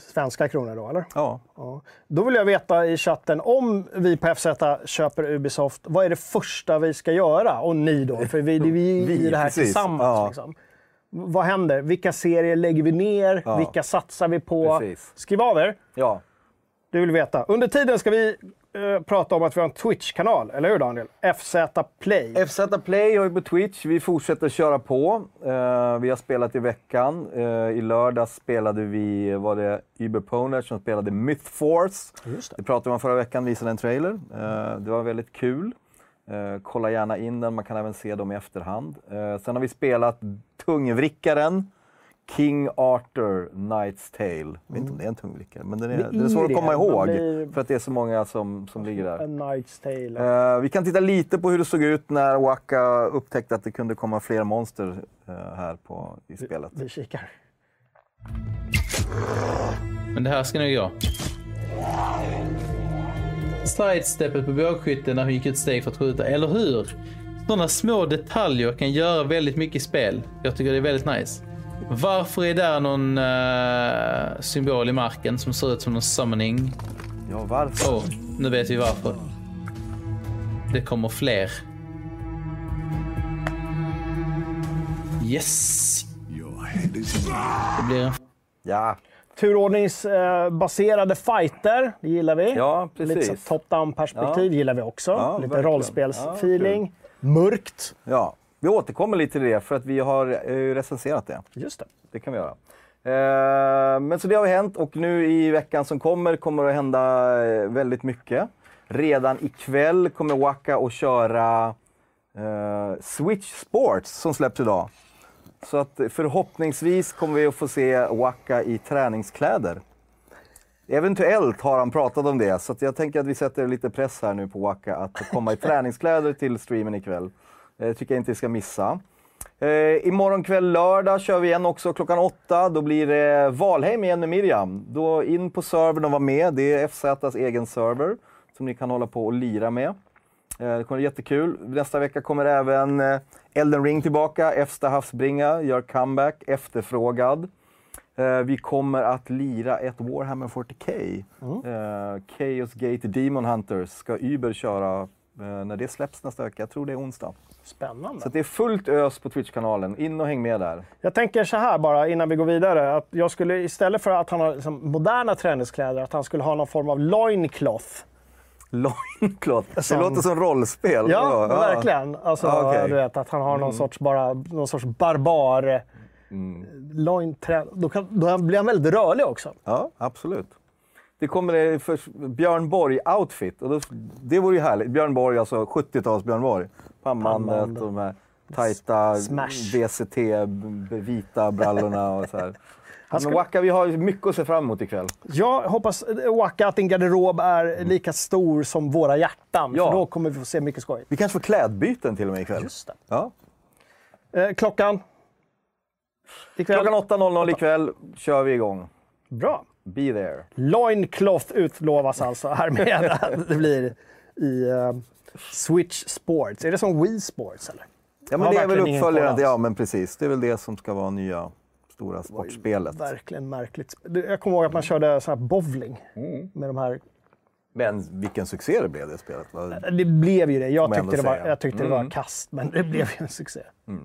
Svenska kronor då, eller? Ja, Ja. Då vill jag veta i chatten, om vi på FZ köper Ubisoft, vad är det första vi ska göra? Och ni då, för vi, vi är Vi, i det här precis. tillsammans. Ja. Liksom. Vad händer? Vilka serier lägger vi ner? Ja. Vilka satsar vi på? Precis. Skriv av er. ja. Det vill vi veta. Under tiden ska vi eh, prata om att vi har en Twitch-kanal, eller hur Daniel? FZ Play. FZ Play har vi på Twitch. Vi fortsätter köra på. Eh, vi har spelat i veckan. Eh, I lördags spelade vi, var det Uberponer som spelade Myth Force. Just det. Det pratade vi om förra veckan, visade en trailer. Eh, det var väldigt kul. Eh, kolla gärna in den, man kan även se dem i efterhand. Eh, sen har vi spelat Tungvrickaren, King Arthur, Knight's Tale. Jag vet inte om det är en tungvrickare, men den är, Det den är svår att komma ihåg. blir- För att det är så många som, som ligger där. A Knight's Tale. Eh, vi kan titta lite på hur det såg ut när Waka upptäckte att det kunde komma fler monster eh, här på, i spelet. Vi kikar. Men det här ska nog gå. Sidesteppet på bågskytten när hon gick ut steg för att skjuta, eller hur? Sådana små detaljer kan göra väldigt mycket i spel. Jag tycker det är väldigt nice. Varför är där någon eh, symbol i marken som ser ut som någon summoning? Ja, varför? Åh, nu vet vi varför. Det kommer fler. Yes! Det blir en Ja, Turordningsbaserade fighter, det gillar vi. ja Lite precis. så top-down perspektiv Ja. gillar vi också. Ja, Lite rollspelsfeeling. Mörkt. Ja, vi återkommer lite till det för att vi har eh, recenserat det. Just det. Det kan vi göra. Eh, men så det har hänt och nu i veckan som kommer kommer det att hända eh, väldigt mycket. Redan ikväll kommer Waka att köra Switch Sports som släpps idag. Så att förhoppningsvis kommer vi att få se Waka i träningskläder. Eventuellt har han pratat om det, så jag tänker att vi sätter lite press här nu på Waka att komma i träningskläder till streamen ikväll. Det tycker jag inte vi ska missa. Eh, imorgon kväll lördag kör vi igen också klockan åtta. Då blir det Valheim igen med Miriam. Då in på servern och vara med. Det är FZs egen server som ni kan hålla på och lira med. Eh, det kommer bli jättekul. Nästa vecka kommer även eh, Elden Ring tillbaka. Efsta havsbringa gör comeback, efterfrågad. Eh, vi kommer att lira ett Warhammer 40K. Eh, Chaos Gate Demon Hunters ska Uber köra eh, när det släpps nästa vecka. Jag tror det är onsdag. Spännande. Så det är fullt ös på Twitch-kanalen. In och häng med där. Jag tänker så här bara innan vi går vidare. Att jag skulle istället för att han har liksom moderna träningskläder, att han skulle ha någon form av loincloth. Loincloth. Det Som- låter som rollspel. Ja, Ja. verkligen. Alltså, Ja, okej. du vet, att han har någon Mm. sorts, bara, någon sorts barbar lointrä... Då, kan, då blir han väldigt rörlig också. Ja, absolut. Det kommer det för Björn Borg-outfit. Och då, det vore ju härligt. Björn Borg, alltså 70-tals Björn Borg. Pannbandet Pannband. och de här tajta Smash. VCT, b- vita brallorna och så här. Han ska- Men Waka, vi har mycket att se fram emot ikväll. Jag hoppas, eh, Waka, att din garderob är lika stor som våra hjärtan. Mm. Ja. För då kommer vi få se mycket skoj. Vi kanske får klädbyten till och med ikväll. Just det. Ja. Eh, klockan? Ikväll? Klockan 8.00 ikväll kör vi igång. Bra. Be there. Loincloth utlovas alltså härmed att det blir i eh, Switch Sports. Är det som Wii Sports eller? Ja, men det är väl uppföljaren. Ja, men precis. Det är väl det som ska vara nya stora sportspelet. Verkligen märkligt. Jag kommer ihåg att man körde sån här bowling Mm. med de här. Men vilken succé det blev det spelet. Det blev ju det. Jag tyckte, det var, jag tyckte det var Mm. kast, men det blev ju en succé.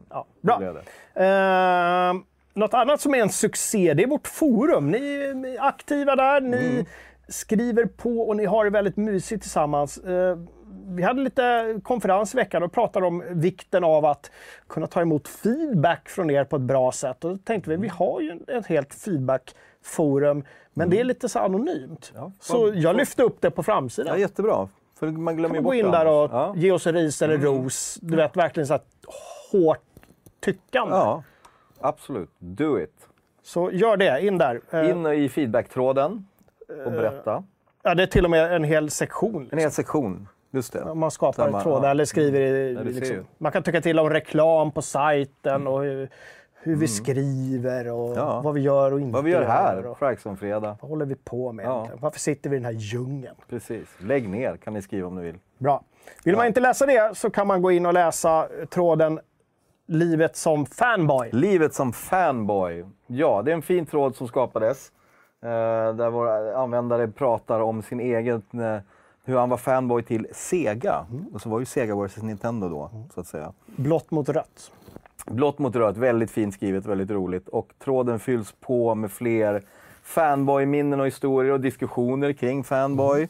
Ja, Det bra. blev det. Eh, något annat som är en succé, det är vårt forum. Ni är aktiva där, ni Mm. skriver på och ni har det väldigt mysigt tillsammans. Eh, vi hade lite konferens i veckan och pratade om vikten av att kunna ta emot feedback från er på ett bra sätt. Och då tänkte vi, vi har ju ett helt feedbackforum, men det är lite så anonymt. Mm. Ja, så jag lyfte upp det på Ja, framsidan. jättebra. För man glömmer ju Gå bort in där och ja. ge oss ris eller ros. Du vet, verkligen så här hårt tyckande. ja, absolut. Do it. Så gör det, in där. Eh, In i feedbacktråden och berätta. Ja, det är till och med en hel sektion. En hel sektion. Just det. Man skapar en man- tråd ja. eller skriver i... Ja, liksom, man kan tycka till om reklam på sajten och hur, hur vi skriver och Mm. Ja. vad vi gör och inte Vad vi gör här, Och, Fragsson-fredag. vad håller vi på med egentligen? Varför sitter vi i den här djungeln? Precis. Lägg ner kan ni skriva om ni vill. Bra. Vill man inte läsa det så kan man gå in och läsa tråden Livet som fanboy. Livet som fanboy. Ja, det är en fin tråd som skapades. Eh, där våra användare pratar om sin egen, eh, hur han var fanboy till Sega. Och så var ju Sega vs Nintendo då, så att säga. Blått mot rött. Blått mot rött, väldigt fint skrivet, väldigt roligt. Och tråden fylls på med fler fanboy-minnen och historier och diskussioner kring fanboy. Eh,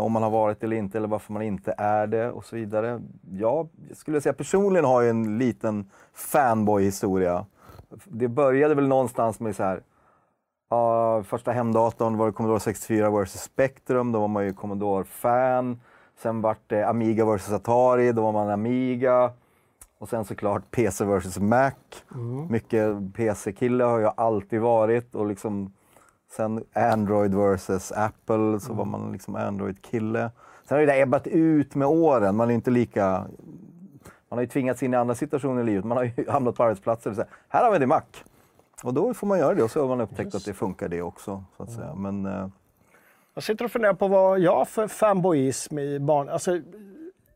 om man har varit eller inte, eller varför man inte är det och så vidare. Jag skulle säga personligen har jag en liten fanboy-historia. Det började väl någonstans med så här. ja, första hemdatorn var det Commodore 64 vs Spectrum, då var man ju Commodore-fan. Sen vart det Amiga vs Atari, då var man Amiga. Och sen såklart PC vs Mac. Mycket PC-kille har jag alltid varit. Och liksom, sen Android vs Apple, så var man liksom Android-kille. Sen har det där ebbat ut med åren. Man är inte lika... Man har ju tvingats in i andra situationer i livet. Man har ju hamnat på arbetsplatser och så här, här har vi Mac. Och då får man göra det och så har man upptäckt att det funkar det också. Så att säga. Men, eh, Jag sitter och funderar på vad jag har för fanboyism i barn... Alltså,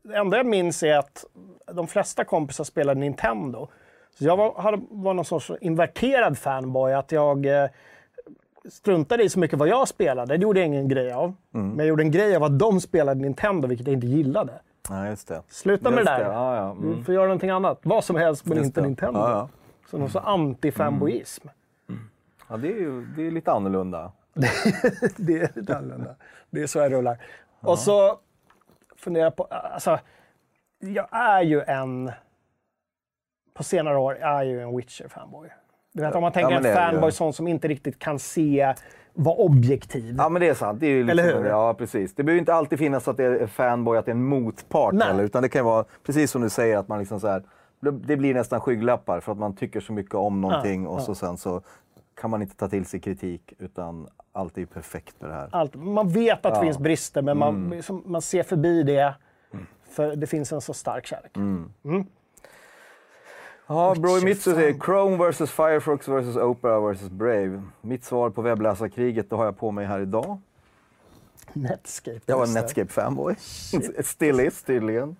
det enda jag minns är att de flesta kompisar spelade Nintendo. Så jag var, hade, var någon sorts inverterad fanboy. Att jag eh, struntade i så mycket vad jag spelade. Det gjorde jag ingen grej av. Mm. Men jag gjorde en grej av att de spelade Nintendo, vilket jag inte gillade. nej, just det. Sluta med det där. Ja, ja. Du Mm. får göra någonting annat. Vad som helst, men Just inte det. Nintendo. Ja, ja. Så någon sorts anti-fanboyism. ja det, är ju, det är lite annorlunda. det är lite annorlunda. Det är så jag rullar. Och så funderar jag på... Alltså, jag är ju en... På senare år är jag ju en Witcher-fanboy. Du vet, om man tänker men en fanboy sån som inte riktigt kan se, vara objektiv. Ja, men det är sant. Det är liksom, Eller hur? Ja, precis. Det behöver inte alltid finnas att det är fanboy, att det är en motpart Nej. Utan det kan vara, precis som du säger, att man liksom så här, det blir nästan skygglappar för att man tycker så mycket om någonting och så sen så kan man inte ta till sig kritik utan allt är ju perfekt med det här. Allt. Man vet att det Ja. Mm. finns brister, men man, liksom, man ser förbi det. För det finns en så stark kärlek. Mm. Ja, Broy Mitsu säger Chrome vs Firefox vs Opera vs Brave. Mitt svar på webbläsarkriget, det har jag på mig här idag. Netscape. Jag var en. Netscape-fanboy. Still is tydligen.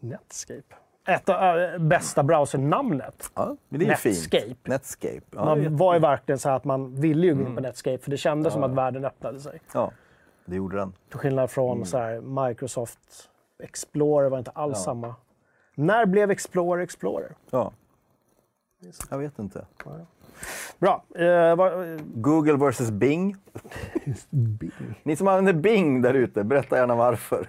Netscape. Ett av äh, bästa browsernamnet. Ja, men det är Netscape. fint. Netscape. Ja, Man var ju verkligen så här att man ville ju gå Mm. in på Netscape, för det kändes som att världen öppnade sig. Ja, det gjorde den. Till skillnad från Mm. så här, Microsoft Explorer var inte alls Ja. samma. När blev Explorer Explorer? Ja. Jag vet inte. Bra. Eh, vad, Google versus Bing. Ni som använder Bing där ute, berätta gärna varför.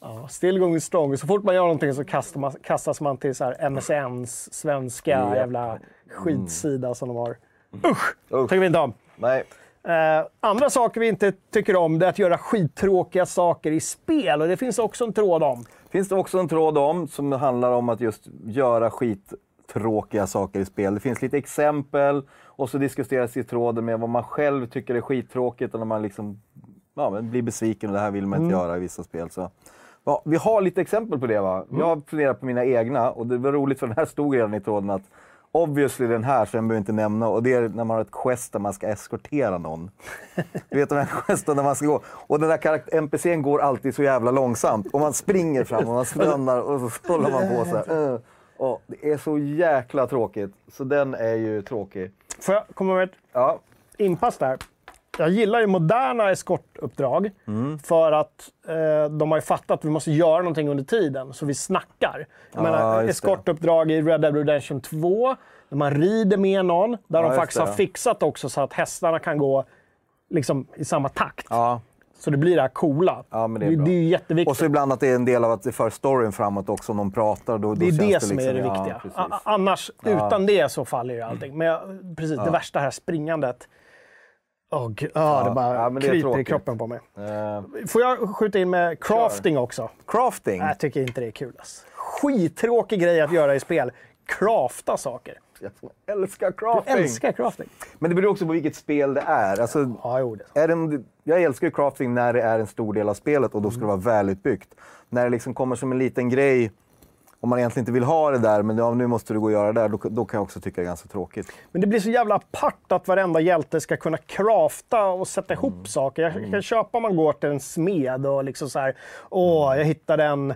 ja, still going strong. Så fort man gör någonting så man, kastas man till så här MSNs svenska jävla skitsida som de har. Usch! Usch. tycker vi inte om. Nej. Eh, andra saker vi inte tycker om det är att göra skittråkiga saker i spel. Och det finns också en tråd om. Finns det också en tråd om som handlar om att just göra skittråkiga saker i spel. Det finns lite exempel och så diskuteras i tråden med vad man själv tycker är skittråkigt när man liksom, ja, men blir besviken och det här vill man inte göra i vissa spel. Så. Ja, vi har lite exempel på det. va? Jag har funderat på mina egna och det var roligt för den här stod redan i tråden att Obviously den här, så den behöver jag inte nämna. Och det är när man har ett quest där man ska eskortera någon. Du vet de här questen där man ska gå. Och den där NPCn går alltid så jävla långsamt. Och man springer fram och man stannar och så håller man på så här. Och det är så jäkla tråkigt. Så den är ju tråkig. Får jag komma med ett Ja, inpass där? Jag gillar ju moderna eskortuppdrag Mm. för att eh, de har ju fattat att vi måste göra någonting under tiden, så vi snackar. Jag Ja, menar, det. eskortuppdrag i Red Dead Redemption 2, där man rider med någon, där Ja, de faktiskt det. har fixat också så att hästarna kan gå liksom, i samma takt. ja. Så det blir det här coola. Ja, det är det, det är jätteviktigt. Och så ibland att det är en del av att det för storyn framåt också om de pratar. Då, då Det är det som liksom, är det ja, viktiga. precis. A- Annars, utan det så faller ju allting. Men jag, precis, det värsta här springandet. Åh, gud. ja, det bara ja, det är kryper i kroppen på mig. Eh, Får jag skjuta in med crafting också? crafting. Jag tycker inte det är kul. Ass. Skittråkig grej att göra i spel. Crafta saker. Jag älskar crafting. älskar crafting. Men det beror också på vilket spel det är. Alltså, Ja, jo, det. är det, en- jag älskar crafting när det är en stor del av spelet och då ska det vara välutbyggt. När det liksom kommer som en liten grej, om man egentligen inte vill ha det där, men ja, nu måste du gå och göra det där, då, då kan jag också tycka det är ganska tråkigt. Men det blir så jävla apart att varenda hjälte ska kunna crafta och sätta ihop Mm. saker. Jag kan köpa om man går till en smed och liksom så här, åh, jag hittade en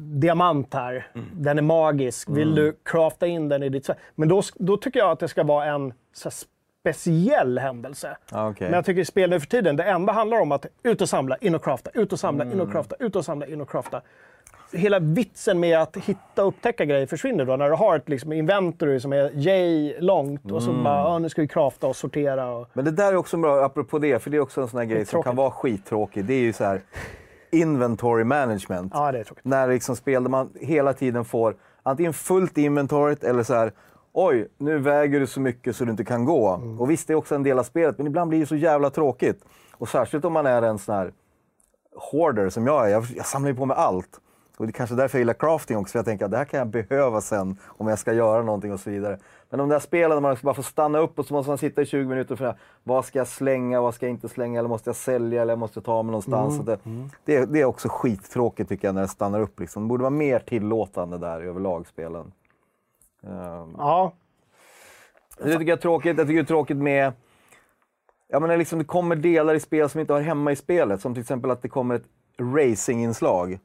diamant här. Mm. Den är magisk. Vill du crafta in den i ditt svärd? Men då, då tycker jag att det ska vara en så här, speciell händelse. Ja, okej. Men jag tycker i spel nu för tiden, det enda handlar om att ut och samla, in och crafta, ut och samla, Mm. in och crafta, ut och samla, in och crafta. Hela vitsen med att hitta och upptäcka grejer försvinner då när du har ett liksom, inventory som är J långt och så Mm. bara, ja, nu ska vi crafta och sortera. Och... Men det där är också bra, apropå det, för det är också en sån här grej som kan vara skittråkig. Det är ju så här inventory management. Ja, det är tråkigt. När liksom spel där man hela tiden får antingen fullt inventoriet eller så här Oj, nu väger du så mycket så du inte kan gå. Mm. Och visst, det är också en del av spelet, men ibland blir det så jävla tråkigt. Och särskilt om man är en sån här hoarder som jag är. Jag, jag samlar ju på mig allt. Och det är kanske därför jag gillar crafting också, för jag tänker att det här kan jag behöva sen om jag ska göra någonting och så vidare. Men de där spelen där man bara får stanna upp och så måste man sitta i 20 minuter och fundera, vad ska jag slänga, vad ska jag inte slänga, eller måste jag sälja, eller jag måste ta mig någonstans. Så det, det, är- det är också skittråkigt tycker jag när det stannar upp. Liksom. Det borde vara mer tillåtande där överlag, spelen. Ehm, Ja, det tycker jag är tråkigt. Jag tycker det är tråkigt med... Ja, men när liksom det kommer delar i spel som inte har hemma i spelet. Som till exempel att det kommer ett racinginslag.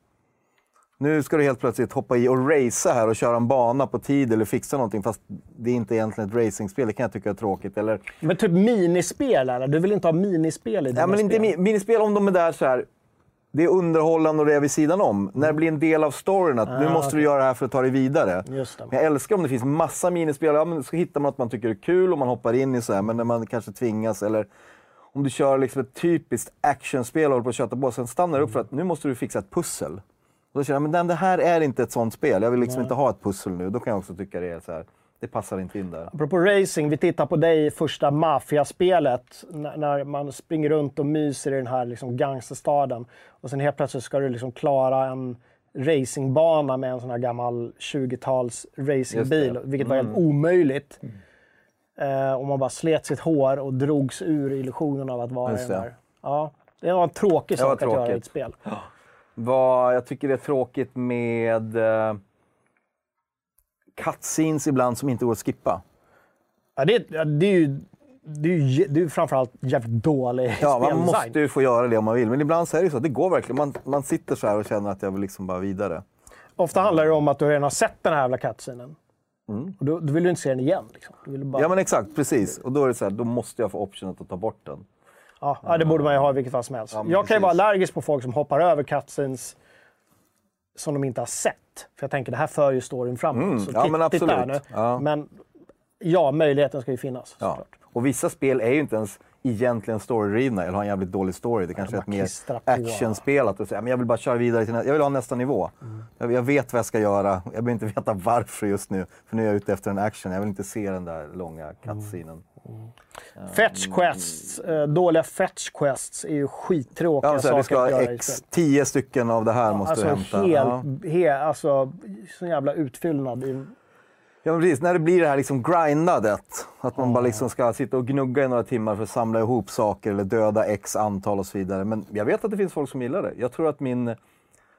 Nu ska du helt plötsligt hoppa i och racea här och köra en bana på tid eller fixa någonting fast det är inte egentligen ett racingspel. Det kan jag tycka är tråkigt. Eller, men typ minispel eller? Du vill inte ha minispel i dina ja, men inte spel? mi- minispel om de är där så här. Det är underhållande och det är vid sidan om. När det blir en del av storyn att nu Ah, måste du göra det här för att ta dig vidare. Just det. Men jag älskar om det finns massa minispel. Ja, men så hittar man att man tycker är kul och man hoppar in i så här, men när man kanske tvingas eller om du kör liksom ett typiskt actionspel och håller på att köta på, sen stannar du upp för att nu måste du fixa ett pussel. Och då känner jag, men det här är inte ett sånt spel. Jag vill liksom inte ha ett pussel nu. Då kan jag också tycka det är så här, det passar inte in där. Apropå racing, vi tittar på dig i första maffiaspelet. När, när man springer runt och myser i den här liksom gangsterstaden. Och sen helt plötsligt ska du liksom klara en racingbana med en sån här gammal 20-tals racingbil. Vilket var helt omöjligt. Eh, och man bara slet sitt hår och drogs ur illusionen av att vara i den där. Ja, det var en tråkig sak att göra i ett spel. Vad jag tycker det är tråkigt med eh, cutscenes ibland som inte går att skippa. Ja, det, det är ju det är ju det är framförallt jävligt dålig Ja, man måste ju få göra det om man vill. Men ibland så är det så. Det går verkligen. Man, man sitter så här och känner att jag vill liksom bara vidare. Ofta handlar det om att du redan har sett den här jävla cutscenen. Och då, då vill du inte se den igen. Liksom. Bara, Mm. Ja men exakt, precis. Och då är det så här, då måste jag få optionen att ta bort den. Ja, ja, det borde man ju ha i vilket fall som helst. Ja, jag kan ju vara precis. allergisk på folk som hoppar över cutscenes som de inte har sett. För jag tänker, det här för ju storyn framåt. Så ja, men absolut. nu. Ja. Men ja, möjligheten ska ju finnas. Ja. såklart. Och vissa spel är ju inte ens egentligen storydrivna eller har en jävligt dålig story. Det kanske är ett mer actionspel. Att du säger, men jag vill bara köra vidare till nä- Jag vill ha nästa nivå. Mm. Jag, jag vet vad jag ska göra. Jag behöver inte veta varför just nu. För nu är jag ute efter en action. Jag vill inte se den där långa cutscenen. Fetch quests, eh, dåliga fetch quests är ju skittråkiga Ja, så här, saker vi ska att göra i X, spel. tio stycken av det här måste Alltså du hämta. helt, Ja. he, alltså, sån jävla utfyllnad. I, Ja, men precis. När det blir det här liksom grindandet. Att man bara liksom ska sitta och gnugga i några timmar för att samla ihop saker eller döda x antal och så vidare. Men jag vet att det finns folk som gillar det. Jag tror att min,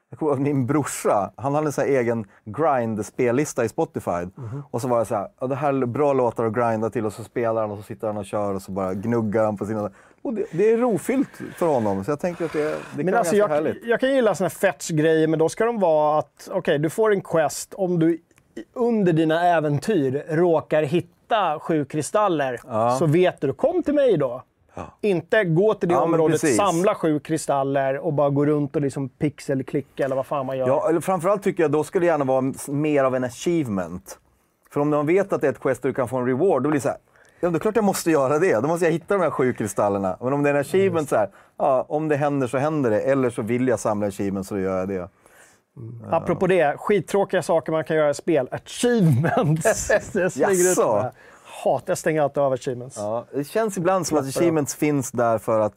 jag tror att min brorsa, han hade en egen grind-spellista i Spotify. Mhm. Och så var det så här, ja, det här är bra låtar att grinda till och så spelar han och så sitter han och kör och så bara gnuggar han på sina... Och det, det är rofyllt för honom. Så jag tänker att det, det kan Men vara alltså, ganska jag, härligt. jag kan gilla såna här fetch-grejer, men då ska de vara att okej, du får en quest om du under dina äventyr råkar hitta sju kristaller, så vet du, kom till mig då. Inte gå till det Ja, området, samla sju kristaller och bara gå runt och liksom pixelklicka eller vad fan man gör. Ja, eller framförallt tycker jag då ska det gärna vara mer av en achievement. För om man vet att det är ett quest där du kan få en reward, då blir det så här, ja det är klart jag måste göra det. Då måste jag hitta de här sju kristallerna. Men om det är en achievement så här, ja om det händer så händer det. Eller så vill jag samla achievements så då gör jag det. Apropå det, skittråkiga saker man kan göra i spel. Achievements! Jaså? Hatar, jag stänger alltid av achievements. Ja, det känns ibland som att achievements finns där för att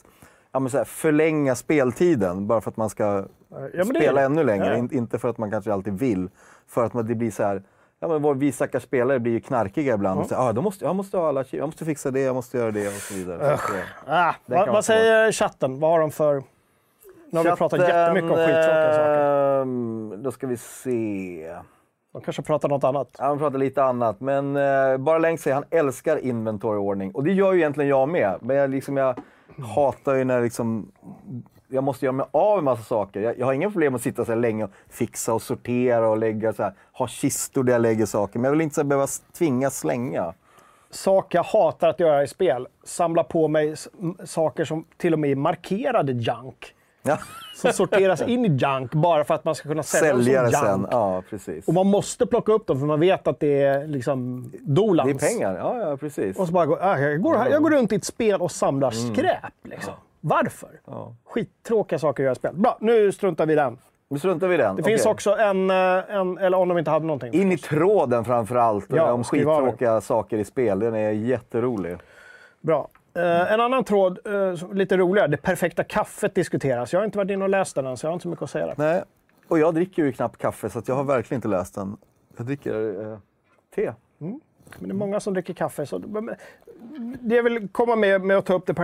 ja, men så här, förlänga speltiden. Bara för att man ska Ja, spela det. ännu längre. Ja. In, inte för att man kanske alltid vill. För att man, det blir så här... Ja, men vår- vi stackars spelare blir ju knarkiga ibland. Och så, ah, då måste, jag måste ha alla jag måste fixa det, jag måste göra det och så vidare. Eh, Ah, vad, vad säger chatten? Vad har de för... Nu har vi pratat jättemycket om skittråkiga saker. ehm, Då ska vi se. De kanske pratar något annat. Han pratar lite annat, men eh, bara länge säger han älskar inventoryordning. Och det gör ju egentligen jag med. Men jag, liksom, jag hatar ju när liksom, jag måste göra mig av med massa saker. Jag, jag har inga problem att sitta så länge och fixa och sortera och lägga så här, ha kistor där jag lägger saker. Men jag vill inte så här, behöva tvingas slänga. Sak jag hatar att göra i spel. Samla på mig saker som till och med är markerade junk. Ja. Som sorteras in i junk bara för att man ska kunna sälja dem som det junk. sen. Ja, precis. Och man måste plocka upp dem för man vet att det är liksom Det dolans. är pengar. Ja, ja precis. Och så bara går, ah, jag, går, jag går runt i ett spel och samlar skräp. Liksom. Varför? Mm. Ja. Skittråkiga saker att göra i spel. Bra, nu struntar vi i den. Nu struntar vi i den. Det finns Okej. också en, eh, en, eller om de inte hade någonting. In i tråden framför allt. Ja, om skittråkiga saker i spel. Den är jätterolig. Bra. Eh, en annan tråd, som- lite roligare. Det perfekta kaffet diskuteras. Jag har inte varit inne och läst den än, så jag har inte så mycket att säga där. Nej, och jag dricker ju knappt kaffe så jag har verkligen inte läst den. Jag dricker eh, te. Men det är många som dricker kaffe. Så det jag vill komma med, med att ta upp det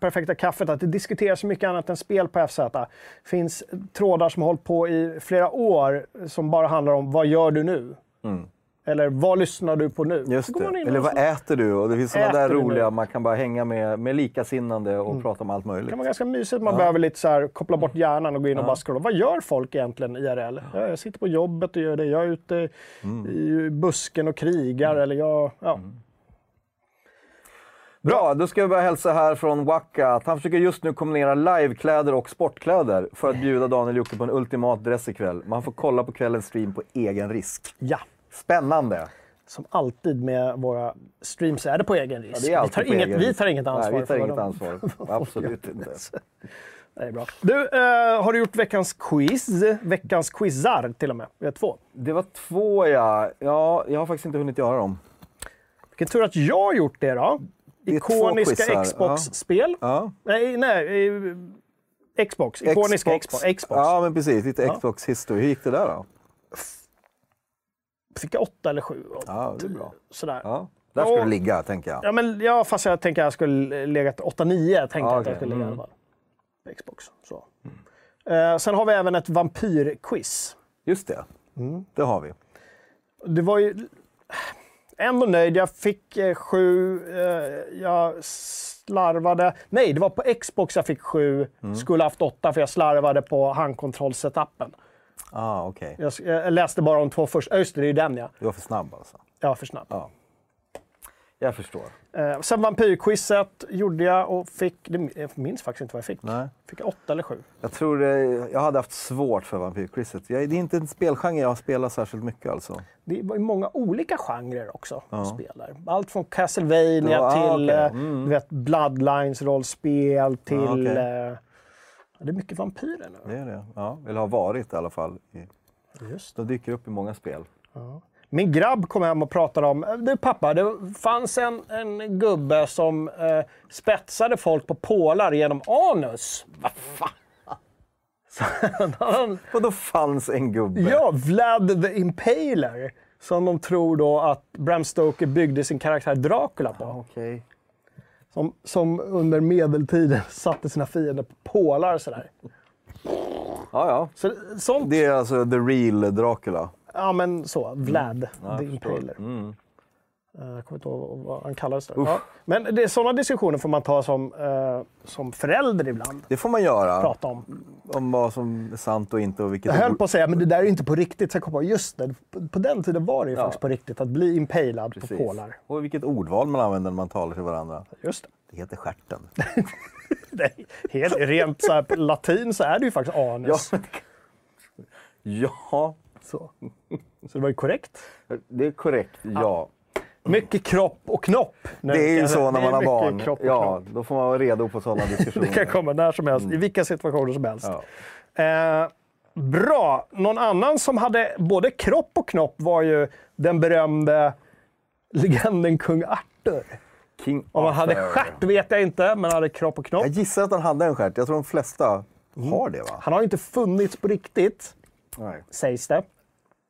perfekta kaffet, att det diskuteras så mycket annat än spel på FZ. Det finns trådar som har hållit på i flera år som bara handlar om vad gör du nu? Eller vad lyssnar du på nu? Mm. Just det. Eller vad äter du? Och det finns sådana där roliga, man kan bara hänga med, med likasinnande och prata om allt möjligt. Det kan vara ganska mysigt. Man behöver lite så här, koppla bort hjärnan och gå in och bara scrolla. Vad gör folk egentligen IRL? Ja, jag sitter på jobbet och gör det. Jag är ute Mm. i busken och krigar. Eller jag, ja. Bra, då ska vi börja hälsa här från Waka att han försöker just nu kombinera livekläder och sportkläder för att bjuda Daniel Jocke på en ultimat dress ikväll. Man får kolla på kvällens stream på egen risk. ja. Spännande! Som alltid med våra streams är det på egen risk. Ja, det vi, tar inget, egen vi tar inget ansvar. Nej, vi tar inget ansvar. Absolut inte. Det är bra. Du, eh, har du gjort veckans quiz? Veckans quizar till och med. Vi har två. Det var två ja. Ja, jag har faktiskt inte hunnit göra dem. Vilken tur att jag har gjort det då. två Ikoniska Xbox-spel. Ja. Nej, nej. eh, Xbox. Ikoniska Xbox. Xbox. Ja, men precis. Lite Xbox history. Hur gick det där då? Fick jag åtta eller sju? Ja, det är bra. Sådär. Ja. Där Ja. du ligga, tänker jag. Ja, men, ja, fast jag tänker att jag skulle legat 8-9. Jag tänkte Ja, att jag skulle ligga i Mm. alla fall. På Xbox. Så. Eh, sen har vi även ett vampyrquiz. Just det. Mm. Det har vi. Det var ju ändå nöjd. Jag fick eh, sju. Eh, jag slarvade. Nej, det var på Xbox jag fick sju. Mm. Skulle haft åtta för jag slarvade på handkontrollsetappen. Ah, okej. Jag, jag läste bara de två första. Just det, det är ju den ja. Du var för snabb alltså. Var för snabb. Ja. Jag förstår. Eh, sen vampyrquizet gjorde jag och fick, jag minns faktiskt inte vad jag fick. Nej. Fick jag åtta eller sju? Jag tror det, jag hade haft svårt för Vampyrquizet. Det är inte en spelgenre jag har spelat särskilt mycket alltså. Det var ju många olika genrer också. Ja. Spel där. Allt från Castlevania Ja, ah, till eh, Mm. du vet, Bloodlines-rollspel till... okej. eh, ja, det är mycket vampyrer nu. Det är det. Ja, eller har varit i alla fall. Just. De dyker upp i många spel. Min grabb kom hem och pratade om, "Eh, du pappa, det fanns en, en gubbe som eh, spetsade folk på pålar genom anus. Vad fan? Så han, Och då fanns en gubbe. Ja, Vlad the Impaler. Som de tror då att Bram Stoker byggde sin karaktär Dracula på. Okej. Som, som under medeltiden satte sina fiender på pålar sådär. Ja, ja. Så, sånt, Det är alltså the real Dracula. ja men så, Vlad Ja, the. Impaler. Mm. Eh, Jag kommer inte ihåg vad han kallades. Där. Ja. Men det sådana diskussioner får man ta som, eh, som förälder ibland. Det får man göra. Prata om. Om vad som är sant och inte och vilket Jag höll på att säga, men det där är inte på riktigt. Så jag just det, på- på den tiden var det ju Ja. faktiskt på riktigt att bli impalad Precis. på pålar. Och vilket ordval man använder när man talar till varandra. Just det. Det heter stjärten. Nej, helt, rent så här, på latin så är det ju faktiskt ja, anus. men- ja, Så. så det var ju korrekt. det är korrekt. Ja. Mycket kropp och knopp. Nu Det är ju så när man har barn. Kropp Ja, knopp. då får man vara redo på sådana diskussioner. Det kan komma när som helst, i vilka situationer som helst. Ja. Eh, bra. Någon annan som hade både kropp och knopp var ju den berömde legenden kung stjärter. King Om han hade Arthur. stjärt vet jag inte, men hade kropp och knopp. Jag gissar att han hade en stjärt. Jag tror de flesta har det va? Han har ju inte funnits på riktigt, Nej. sägs det.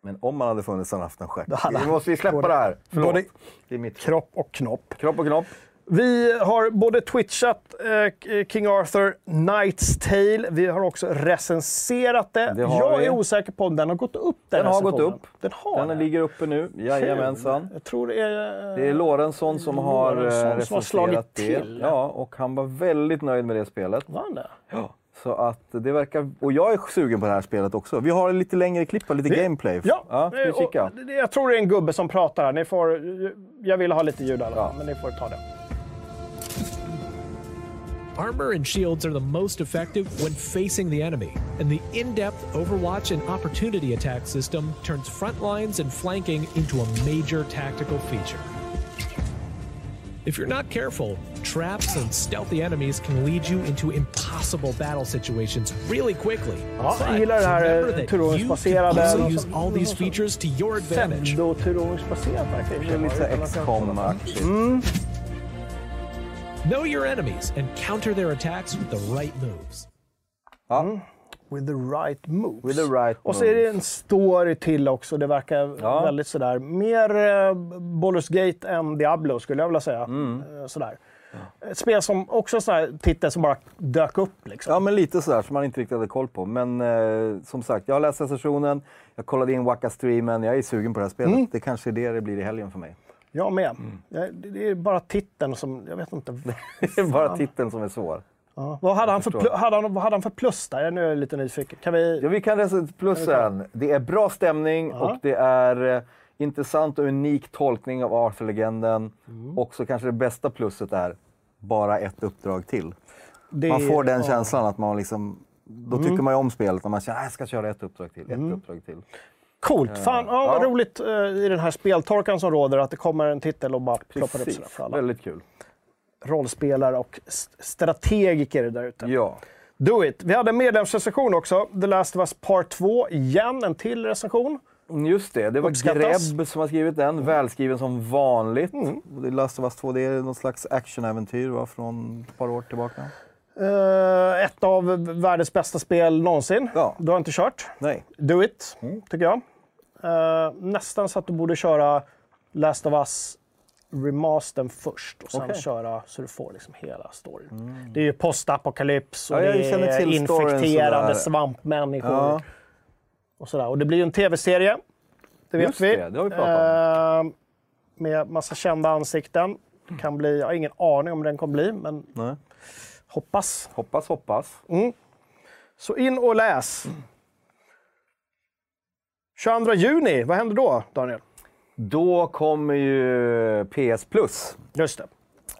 Men om man hade funnits hade haft en stjärt. han- måste vi släppa både- det här. Förlåt. både- Det är mitt Kropp och knopp. kropp och knopp. Vi har både twitchat eh, King Arthur, Knight's Tale. Vi har också recenserat det. Det jag vi. är osäker på om den har gått upp. Den, Den har gått upp. Den har Den ligger uppe nu. Jajamensan. Jag tror det är... Det är Lorentzon som har eh, Lorentzon som har slagit recenserat det. till. Ja, och han var väldigt nöjd med det spelet. Var han det? Ja. Så att det verkar... Och jag är sugen på det här spelet också. Vi har lite längre klipp och lite gameplay. Ja, ja ska vi eh, kika? det- jag tror det är en gubbe som pratar här. Ni får, jag vill ha lite ljud alla Ja. men ni får ta det. Armor and shields are the most effective when facing the enemy, and the in depth Overwatch and Opportunity Attack system turns front lines and flanking into a major tactical feature. If you're not careful, traps and stealthy enemies can lead you into impossible battle situations really quickly. Ja, jag But gillar det här, remember eh, that you can also use all these features to your advantage. Pseudo-turordningsbaserat verkar Det är lite XCOM-aktigt. Know your enemies and counter their attacks with the right moves. Ja. With the right moves. With the right Och så är det moves. en story till också. Det verkar Ja. väldigt sådär. Mer eh, Baldur's Gate än Diablo skulle jag vilja säga. Mm. Eh, sådär. Ett spel som också är sån här titel som bara dök upp. Liksom. Ja, men lite sådär som man inte riktigt hade koll på. Men eh, som sagt, jag har läst recensionen, jag kollade in Waka-streamen, jag är sugen på det här spelet. Mm. Det kanske är det det blir i helgen för mig. Jag med. Mm. Det är bara titeln som... Jag vet inte. Det är bara titeln som är svår. Ja. Vad, hade han för pl- hade han, vad hade han för plus där? Nu är jag lite nyfiken. Kan vi... Ja, vi kan läsa plussen. Det är bra stämning och det är eh, intressant och unik tolkning av Arthur-legenden. Mm. Och så kanske det bästa plusset är bara ett uppdrag till. det, Man får den ja. Mm. känslan att man liksom... Då tycker man ju om spelet när man känner att jag ska köra ett uppdrag till, ett uppdrag till. Coolt! Fan, ja, vad Ja. roligt eh, i den här speltorkan som råder att det kommer en titel och bara ploppar upp sådär för alla väldigt kul. Rollspelare och st- strategiker där ute. Ja. Do it! Vi hade en medlemsrecension också. The Last of Us Part 2. Igen, en till recension. Just det, det var Uppskattas. Grebb som har skrivit den. Välskriven som vanligt. Mm. Det Last of Us 2 det är något slags actionäventyr va, från ett par år tillbaka. Eh, ett av världens bästa spel någonsin. Ja. Du har inte kört. Nej. Do it, tycker jag. Eh, nästan så att du borde köra Last of Us remastern först och sen Okej. köra så du får liksom hela storyn. Det är ju postapokalyps och Ja, det är infekterade svampmänniskor. Ja. Och, sådär. och det blir ju en tv-serie. Det vet Just vi. det, det har vi pratat Eh, med massa kända ansikten. Kan bli, jag har ingen aning om den kommer bli, men Nej. hoppas. Hoppas, hoppas. Så in och läs. 22 juni, vad händer då, Daniel? Då kommer ju PS Plus. Just det.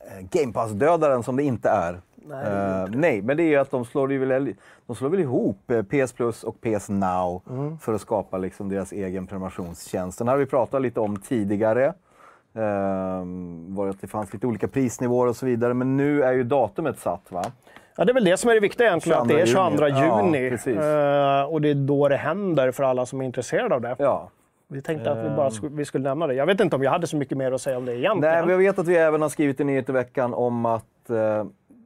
Eh, Game Pass-dödaren som det inte är. Nej, Eh, nej, men det är ju att de slår, väl, de slår väl ihop eh, PS Plus och PS Now Mm. för att skapa liksom deras egen prenumerationstjänst. Den har vi pratat lite om tidigare. Um, var att det fanns lite olika prisnivåer och så vidare. Men nu är ju datumet satt va? Ja, det är väl det som är det viktiga egentligen, att det är 22 juni. Ja, juni. precis. Eh, och det är då det händer för alla som är intresserade av det. Ja. Vi tänkte att vi bara skulle, vi skulle nämna det. Jag vet inte om jag hade så mycket mer att säga om det egentligen. Nej, men jag vet att vi även har skrivit en nyhet i veckan om att eh,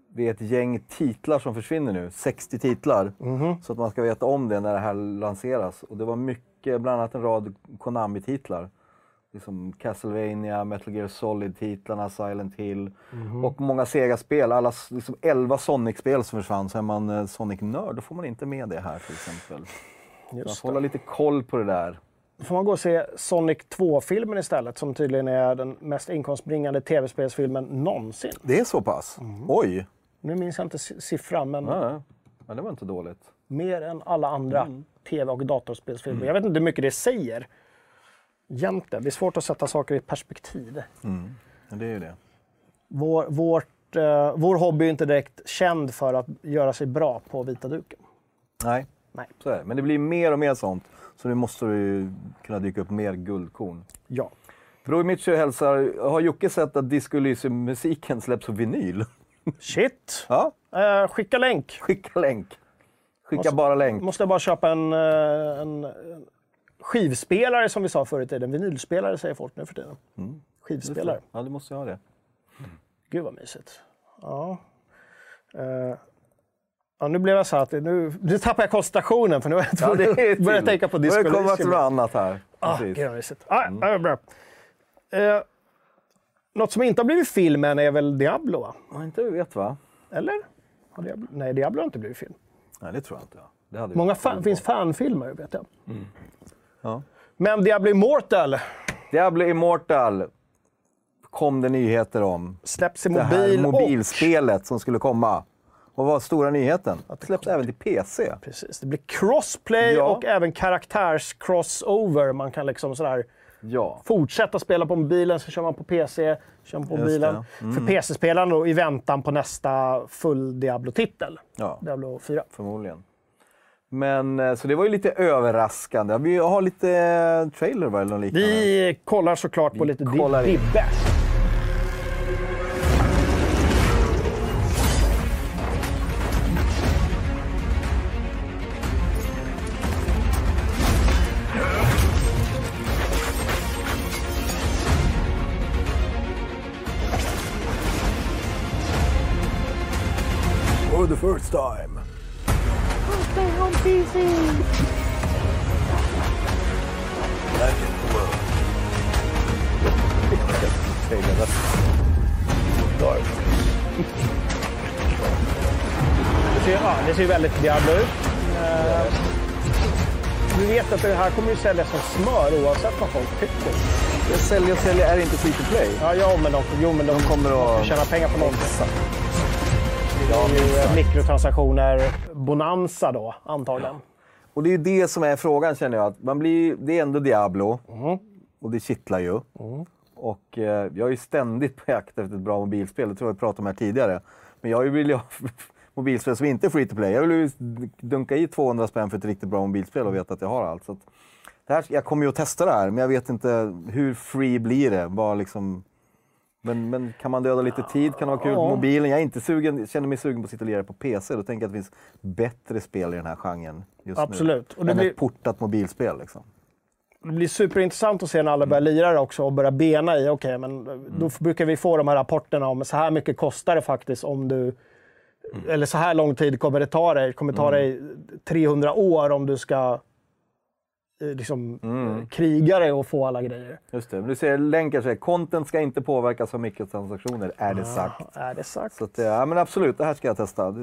det är ett gäng titlar som försvinner nu. 60 titlar. Mhm. Så att man ska veta om det när det här lanseras. Och det var mycket, bland annat en rad Konami-titlar. Liksom Castlevania, Metal Gear Solid-titlarna, Silent Hill Mhm. och många Sega-spel. Alla liksom 11 Sonic-spel som försvann. Så är man eh, Sonic-nörd, då får man inte med det här till exempel. Man Just får hålla lite koll på det där. Då får man gå och se Sonic 2-filmen istället, som tydligen är den mest inkomstbringande tv-spelsfilmen någonsin. Det är så pass? Mhm. Oj! Nu minns jag inte si- siffran, men ja. ja, det var inte dåligt. mer än alla andra Mm. tv och datorspelsfilmer. Jag vet inte hur mycket det säger. Jämte. Det är svårt att sätta saker i perspektiv. Ja, det är ju det. Vår, vårt, eh, vår hobby är inte direkt känd för att göra sig bra på vita duken. Nej, Nej. så är det. Men det blir mer och mer sånt. Så nu måste det ju kunna dyka upp mer guldkorn. Ja. Mitchell hälsar, har Jocke sett att Disco musiken släpps på vinyl? Shit! Ja, Eh, skicka länk. skicka länk. Skicka Måste- bara länk. Måste jag bara köpa en, eh, en, en skivspelare som vi sa förr i tiden. Vinylspelare säger folk nu för tiden. Skivspelare. Ja, du måste ha det. Gud vad mysigt. Ja. Eh, ja, nu blev jag så att nu, nu tappar jag koncentrationen för nu har jag Ja, till. tänka på Nu Disco kommit Elysium. till något annat här. Ah, gud. Ah, ja, bra. Eh, något som inte har blivit film än är väl Diablo, va? Ja, inte du vet va? Eller? Diablo? Nej, Diablo har inte blivit film. Nej, det tror jag inte. Det hade Många fan, finns fanfilmer, vet jag. Ja. Men Diablo Immortal Diablo Immortal kom det nyheter om. släpps i Det här mobil och... mobilspelet som skulle komma. Och vad var stora nyheten? Det släpps även till PC. Precis, det blir crossplay Ja. och även karaktärs-crossover. Man kan liksom sådär Ja. fortsätta spela på mobilen, så kör man på PC, kör man på mobilen. Mm. För PC-spelarna då, i väntan på nästa full Diablo-titel. ja, Diablo 4. förmodligen. Men eh, så det var ju lite överraskande. Vi har lite eh, trailer eller liknande. Vi kollar såklart på lite kollar. Diablo ut. Eh, Vi vet att det här kommer ju säljas som smör oavsett vad folk tycker. Det säljer och säljer är inte free to play. Ja, ja men de, jo, men de kommer att- tjäna pengar på något sätt. Det är ju eh, mikrotransaktioner, bonanza då, antagligen. Och det är ju det som är frågan känner jag. Att man blir, det är ändå Diablo. Och det kittlar ju. Och eh, jag är ju ständigt på jakt efter ett bra mobilspel. Det tror jag vi pratade om här tidigare. Men jag vill ju mobilspel som inte är free to play. Jag vill ju dunka i 200 spänn för ett riktigt bra mobilspel och veta att jag har allt. Så att det här, jag kommer ju att testa det här, men jag vet inte hur free blir det. Vad liksom, men, men kan man döda lite tid? Kan det vara kul på mobilen? Jag är inte sugen, känner mig sugen på att sitta och lira på PC. Då tänker jag att det finns bättre spel i den här genren just Absolut. Och nu. det Än blir- ett portat mobilspel. Liksom. Det blir superintressant att se när alla börjar lira det också och börja bena i, okej, men då brukar vi få de här rapporterna om så här mycket kostar det faktiskt om du eller så här lång tid kommer det ta dig. Det kommer ta dig 300 år om du ska eh, liksom, eh, kriga dig och få alla grejer. Just det. Men du ser länkar säger content ska inte påverkas av mikrotransaktioner, är det sagt. Är det sagt? Så att, eh, ja, men absolut, det här ska jag testa.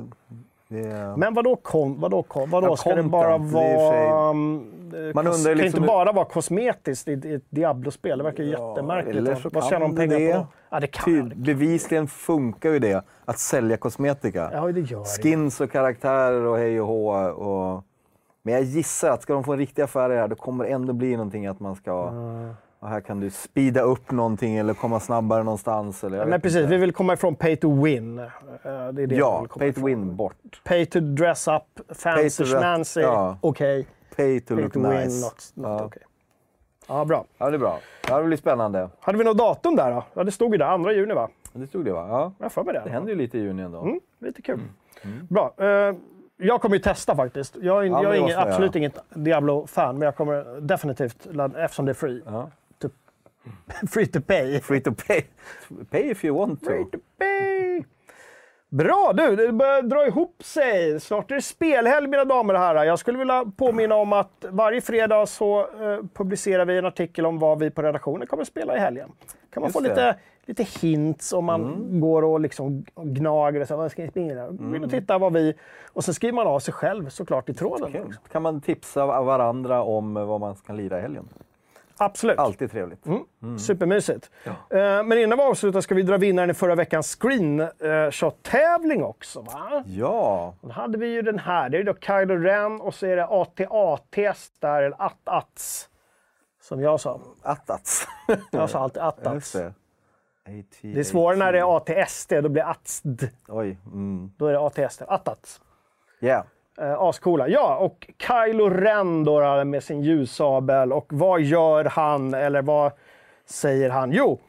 Det, det, Men vadå kom? Vadå kom? Vadå, Ja, ska det content, bara det sig- vara... mm, eh, Man undrar det kan liksom inte bara vara kosmetiskt i, i ett Diablo-spel. Det verkar Ja, jättemärkligt. Vad kan tjänar de det pengar det. på? Ja, det kan Ty, det. bevisligen funkar ju det att sälja kosmetika. Ja, det gör det. Skins och karaktärer och hej och hå. Och... Men jag gissar att ska de få en riktig affär i det här, då kommer det ändå bli någonting att man ska... Och här kan du speeda upp någonting eller komma snabbare någonstans. Eller Men precis, inte. vi vill komma ifrån pay to win. Eh, Det är det Ja, pay to win bort. Pay to dress up, fancy schmancy, ja. okej. Pay to Pay look to nice. win, not, not ja. okej. Ja, bra. ja, det är bra. Ja, det blir spännande. Hade vi något datum där då? Ja, det stod ju där, 2 juni va? Det stod det va? Ja. Jag för mig det. Det händer ju lite i juni ändå. Mm, lite kul. Bra. Eh, jag kommer ju testa faktiskt. Jag är, men jag är ingen, absolut inget Diablo-fan, men jag kommer definitivt, eftersom det är free, Ja. free to pay. Free to pay. Pay if you want to. Free to pay. Bra du, det börjar dra ihop sig. Snart är det spelhelg mina damer och herrar. Jag skulle vilja påminna om att varje fredag så eh, publicerar vi en artikel om vad vi på redaktionen kommer att spela i helgen. kan man Just få det. lite, lite hints om man går och liksom gnager och säger vad ska jag spela? In och titta vad vi... Och så skriver man av sig själv såklart i tråden. Kan man tipsa varandra om vad man ska lira i helgen? Absolut. Alltid trevligt. Mm. Supermysigt. Eh, men innan vi avslutar ska vi dra vinnaren i förra veckans screenshot-tävling också. Va? Ja, Då hade vi ju den här. Det är då Kylo Ren och så är det AT-AT där, eller att-ats. Som jag sa. attats. Jag sa alltid Just att-ats. det. Är svårare när det är AT-ST, då blir atsd. Oj. Mm. Då är det AT-ST. Att-ats. Yeah. Eh, ascoola. Ja, och Kylo Ren då med sin ljussabel. Och vad gör han, eller vad säger han? Jo,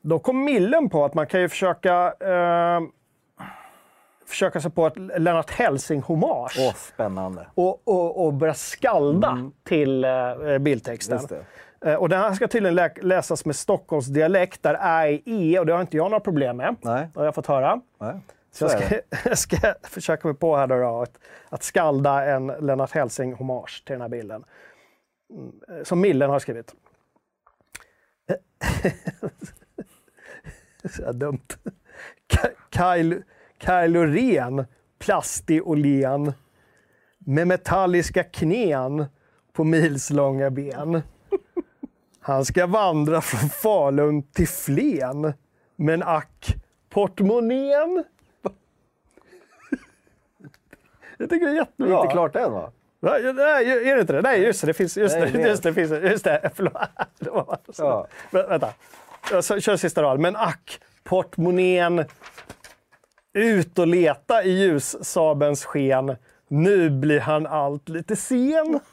då kom Millen på att man kan ju försöka eh, försöka sig på ett Lennart Hellsing-hommage. Åh, spännande. och, och, och börja skalda till eh, bildtexten. Just Eh, Och den här ska tydligen lä- läsas med Stockholms dialekt där Ä är E och det har inte jag några problem med. Nej. Det har jag fått höra. Nej. Så jag ska, jag ska försöka mig på här då, att, att skalda en Lennart Hellsing-hommage till den här bilden. Mm, Som Millen har skrivit. Så dumt. Kaj, Kaj Loreen, plastig och len. Med metalliska knän på milslånga ben. Han ska vandra från Falun till Flen. Men ack, portmonnän. Jag tycker det är Det jättebra. är inte klart än va? Nej, är det inte det? Nej, just det. det finns, just, Nej, det, det- just det, finns, just det. Förlåt. Det var, Ja. Vä- Vänta. Jag kör sista raden. Men ack, portmonnän. Ut och leta i ljussabens sken. Nu blir han allt lite sen.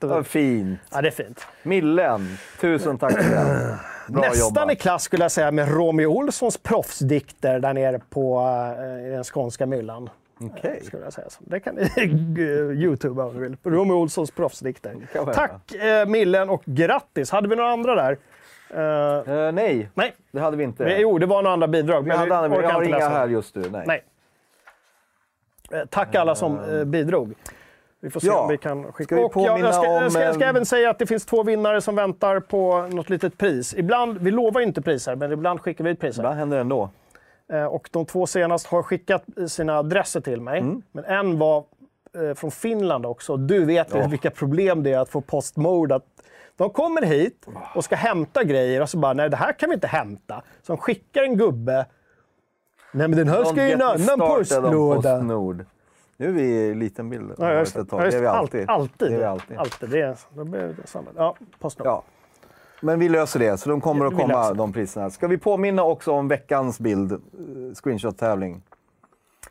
Ja, fint. Ja, det är fint. Millen, tusen tack för det. Bra Nästan jobbat. i klass skulle jag säga med Romeo Olssons proffsdikter där nere på eh, den skånska myllan. Okej. Skulle jag säga. Så Det kan ni youtuba om ni vill. Romeo Olssons proffsdikter. Tack eh, Millen och grattis. Hade vi några andra där? Eh, Eh, nej, nej, det hade vi inte. men, jo det var några andra bidrag. vi Men hade andra, jag har inga här just nu. Nej. Nej. Eh, Tack alla som eh, bidrog. Vi får se Ja. om vi kan skicka Ska vi och jag, jag, ska, jag, ska, jag ska eh, även säga att det finns två vinnare som väntar på något litet pris. Ibland, vi lovar inte priser, men ibland skickar vi ut priser. Ibland händer det ändå. Eh, Och de två senast har skickat sina adresser till mig. Mm. Men en var eh, från Finland också. Du vet väl vilka problem det är att få Postmode att de kommer hit och ska hämta grejer och så bara, nej det här kan vi inte hämta. Så de skickar en gubbe. Nej men den här ska i en annan postlåda. Postnord. Nu är vi i liten bild. Ja, det. det är vi alltid. Allt- Alltid. Det är vi alltid. alltid. Det är, då blir det samma. Ja, Postnord. Ja. Men vi löser det, så de kommer att komma de priserna. Ska vi påminna också om veckans bild, eh, screenshot-tävling?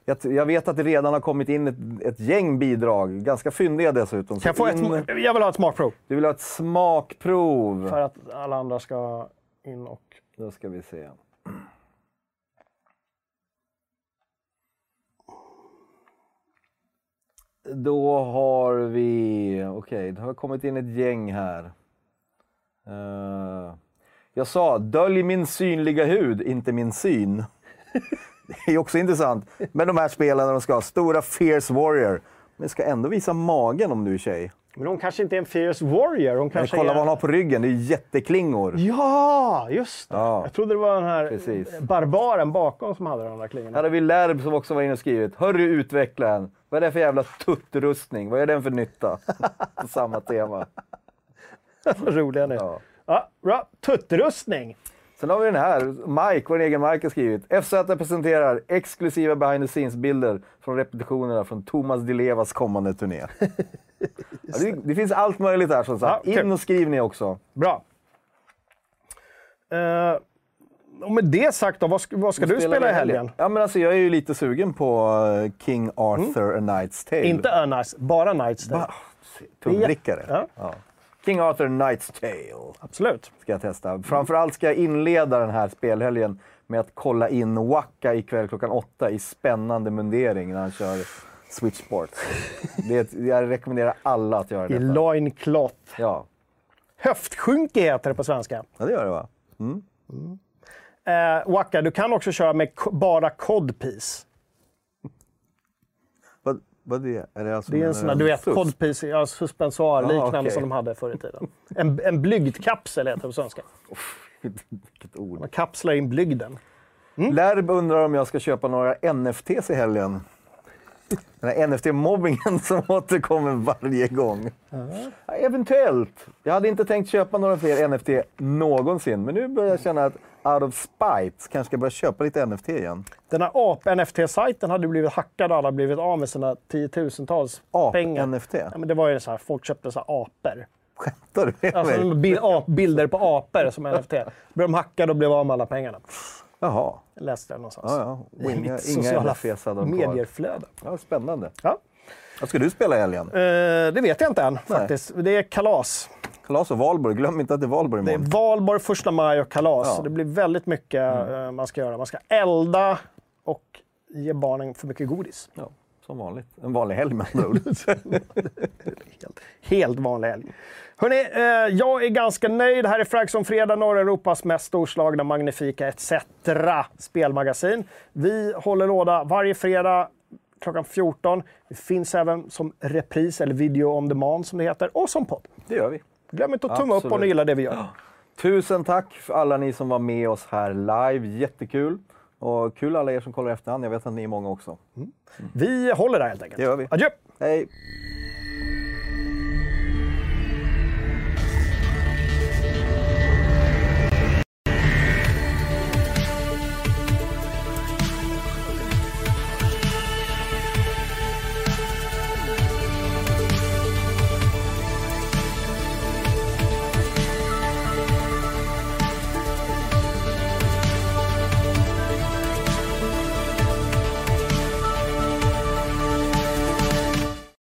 Jag, jag vet att det redan har kommit in ett, ett gäng bidrag, ganska fyndiga dessutom. Kan jag, ett, in- sma- jag vill ha ett smakprov. Du vill ha ett smakprov? För att alla andra ska in och... Då ska vi se. Då har vi... Okej, det har kommit in ett gäng här. Eh, jag sa, dölj min synliga hud, inte min syn. det är också intressant. Men de här spelarna, de ska ha stora fierce warrior. Men ska ändå visa magen om du är tjej. Men hon kanske inte är en fierce warrior. Hon Men kanske kolla är... vad hon har på ryggen, det är ju jätteklingor. Ja, just det. Ja. Jag trodde det var den här Precis. barbaren bakom som hade de där klingorna. Här har vi Lärb som också var inne och skrivit. Hörru utvecklaren, vad är det för jävla tuttrustning? Vad är den för nytta? På samma tema. Vad roliga ni. Ja. Ja, bra. Tuttrustning. Sen har vi den här. Mike, vår egen Mike har skrivit. FZ presenterar exklusiva behind the scenes-bilder från repetitionerna från Thomas Di Levas kommande turné. ja, det, det finns allt möjligt här som sagt. In och skriv ni också. Bra. Uh, och med det sagt då, vad ska, vad ska du spela i helgen? Ja, men alltså, jag är ju lite sugen på eh, King Arthur A Knight's Tale. Inte Örnice, bara Nights Day. Va? Tungvrickare. Ja. Ja. King Arthur Knight's Tale. Absolut. ska jag testa. Framförallt ska jag inleda den här spelhelgen med att kolla in Waka ikväll klockan åtta i spännande mundering när han kör Switch Sport. Det jag rekommenderar alla att göra I detta. loincloth. Ja. Höftsjunke heter det på svenska. ja, det gör det va? Uh, Waka, du kan också köra med bara codpiece. Vad, det är? är det, alltså Det är en sån där, du vet, codpiece, ja, suspensoar, Ah, liknande okej. som de hade förr i tiden. En, en blygdkapsel heter det på svenska. Vilket ord. Man kapslar in blygden. Lärb undrar om jag ska köpa några NFTs i helgen. Den här NFT-mobbingen som återkommer varje gång. Ja, eventuellt. Jag hade inte tänkt köpa några fler NFT någonsin, men nu börjar jag känna att out of spite kanske ska börja köpa lite NFT igen. Den här AP-NFT-sajten hade blivit hackad och alla blivit av med sina tiotusentals pengar. Ap-NFT? Ja, men det var ju så här, folk köpte så här apor. Skämtar du med Alltså mig? ap, bilder på apor som NFT. Blev de hackade och blev av med alla pengarna. Jaha. Jag läste det någonstans. Ja, ja. Och I Inga, mitt inga sociala medierflöde. Ja, spännande. Ja. Vad ska du spela i helgen? Eh, det vet jag inte än faktiskt. Det är kalas. Kalas och Valborg. Glöm inte att det är Valborg Det är imorgon. valborg, första maj och kalas. Ja. Det blir väldigt mycket eh, man ska göra. Man ska elda och ge barnen för mycket godis. Ja, som vanligt. En vanlig helg med andra ord. Helt Helt vanlig helg. Hörrni, eh, jag är ganska nöjd. Här är Fragson Fredag, norra Europas mest storslagna, magnifika etc. spelmagasin. Vi håller låda varje fredag klockan 14. Det finns även som repris, eller video on demand som det heter, och som podd. Det gör vi. Glöm inte att tumma upp om Absolut. ni gillar det vi gör. Tusen tack för alla ni som var med oss här live. Jättekul. Och kul alla er som kollar i efterhand. Jag vet att ni är många också. Vi håller där helt enkelt. Det gör vi. Adjö! Hej!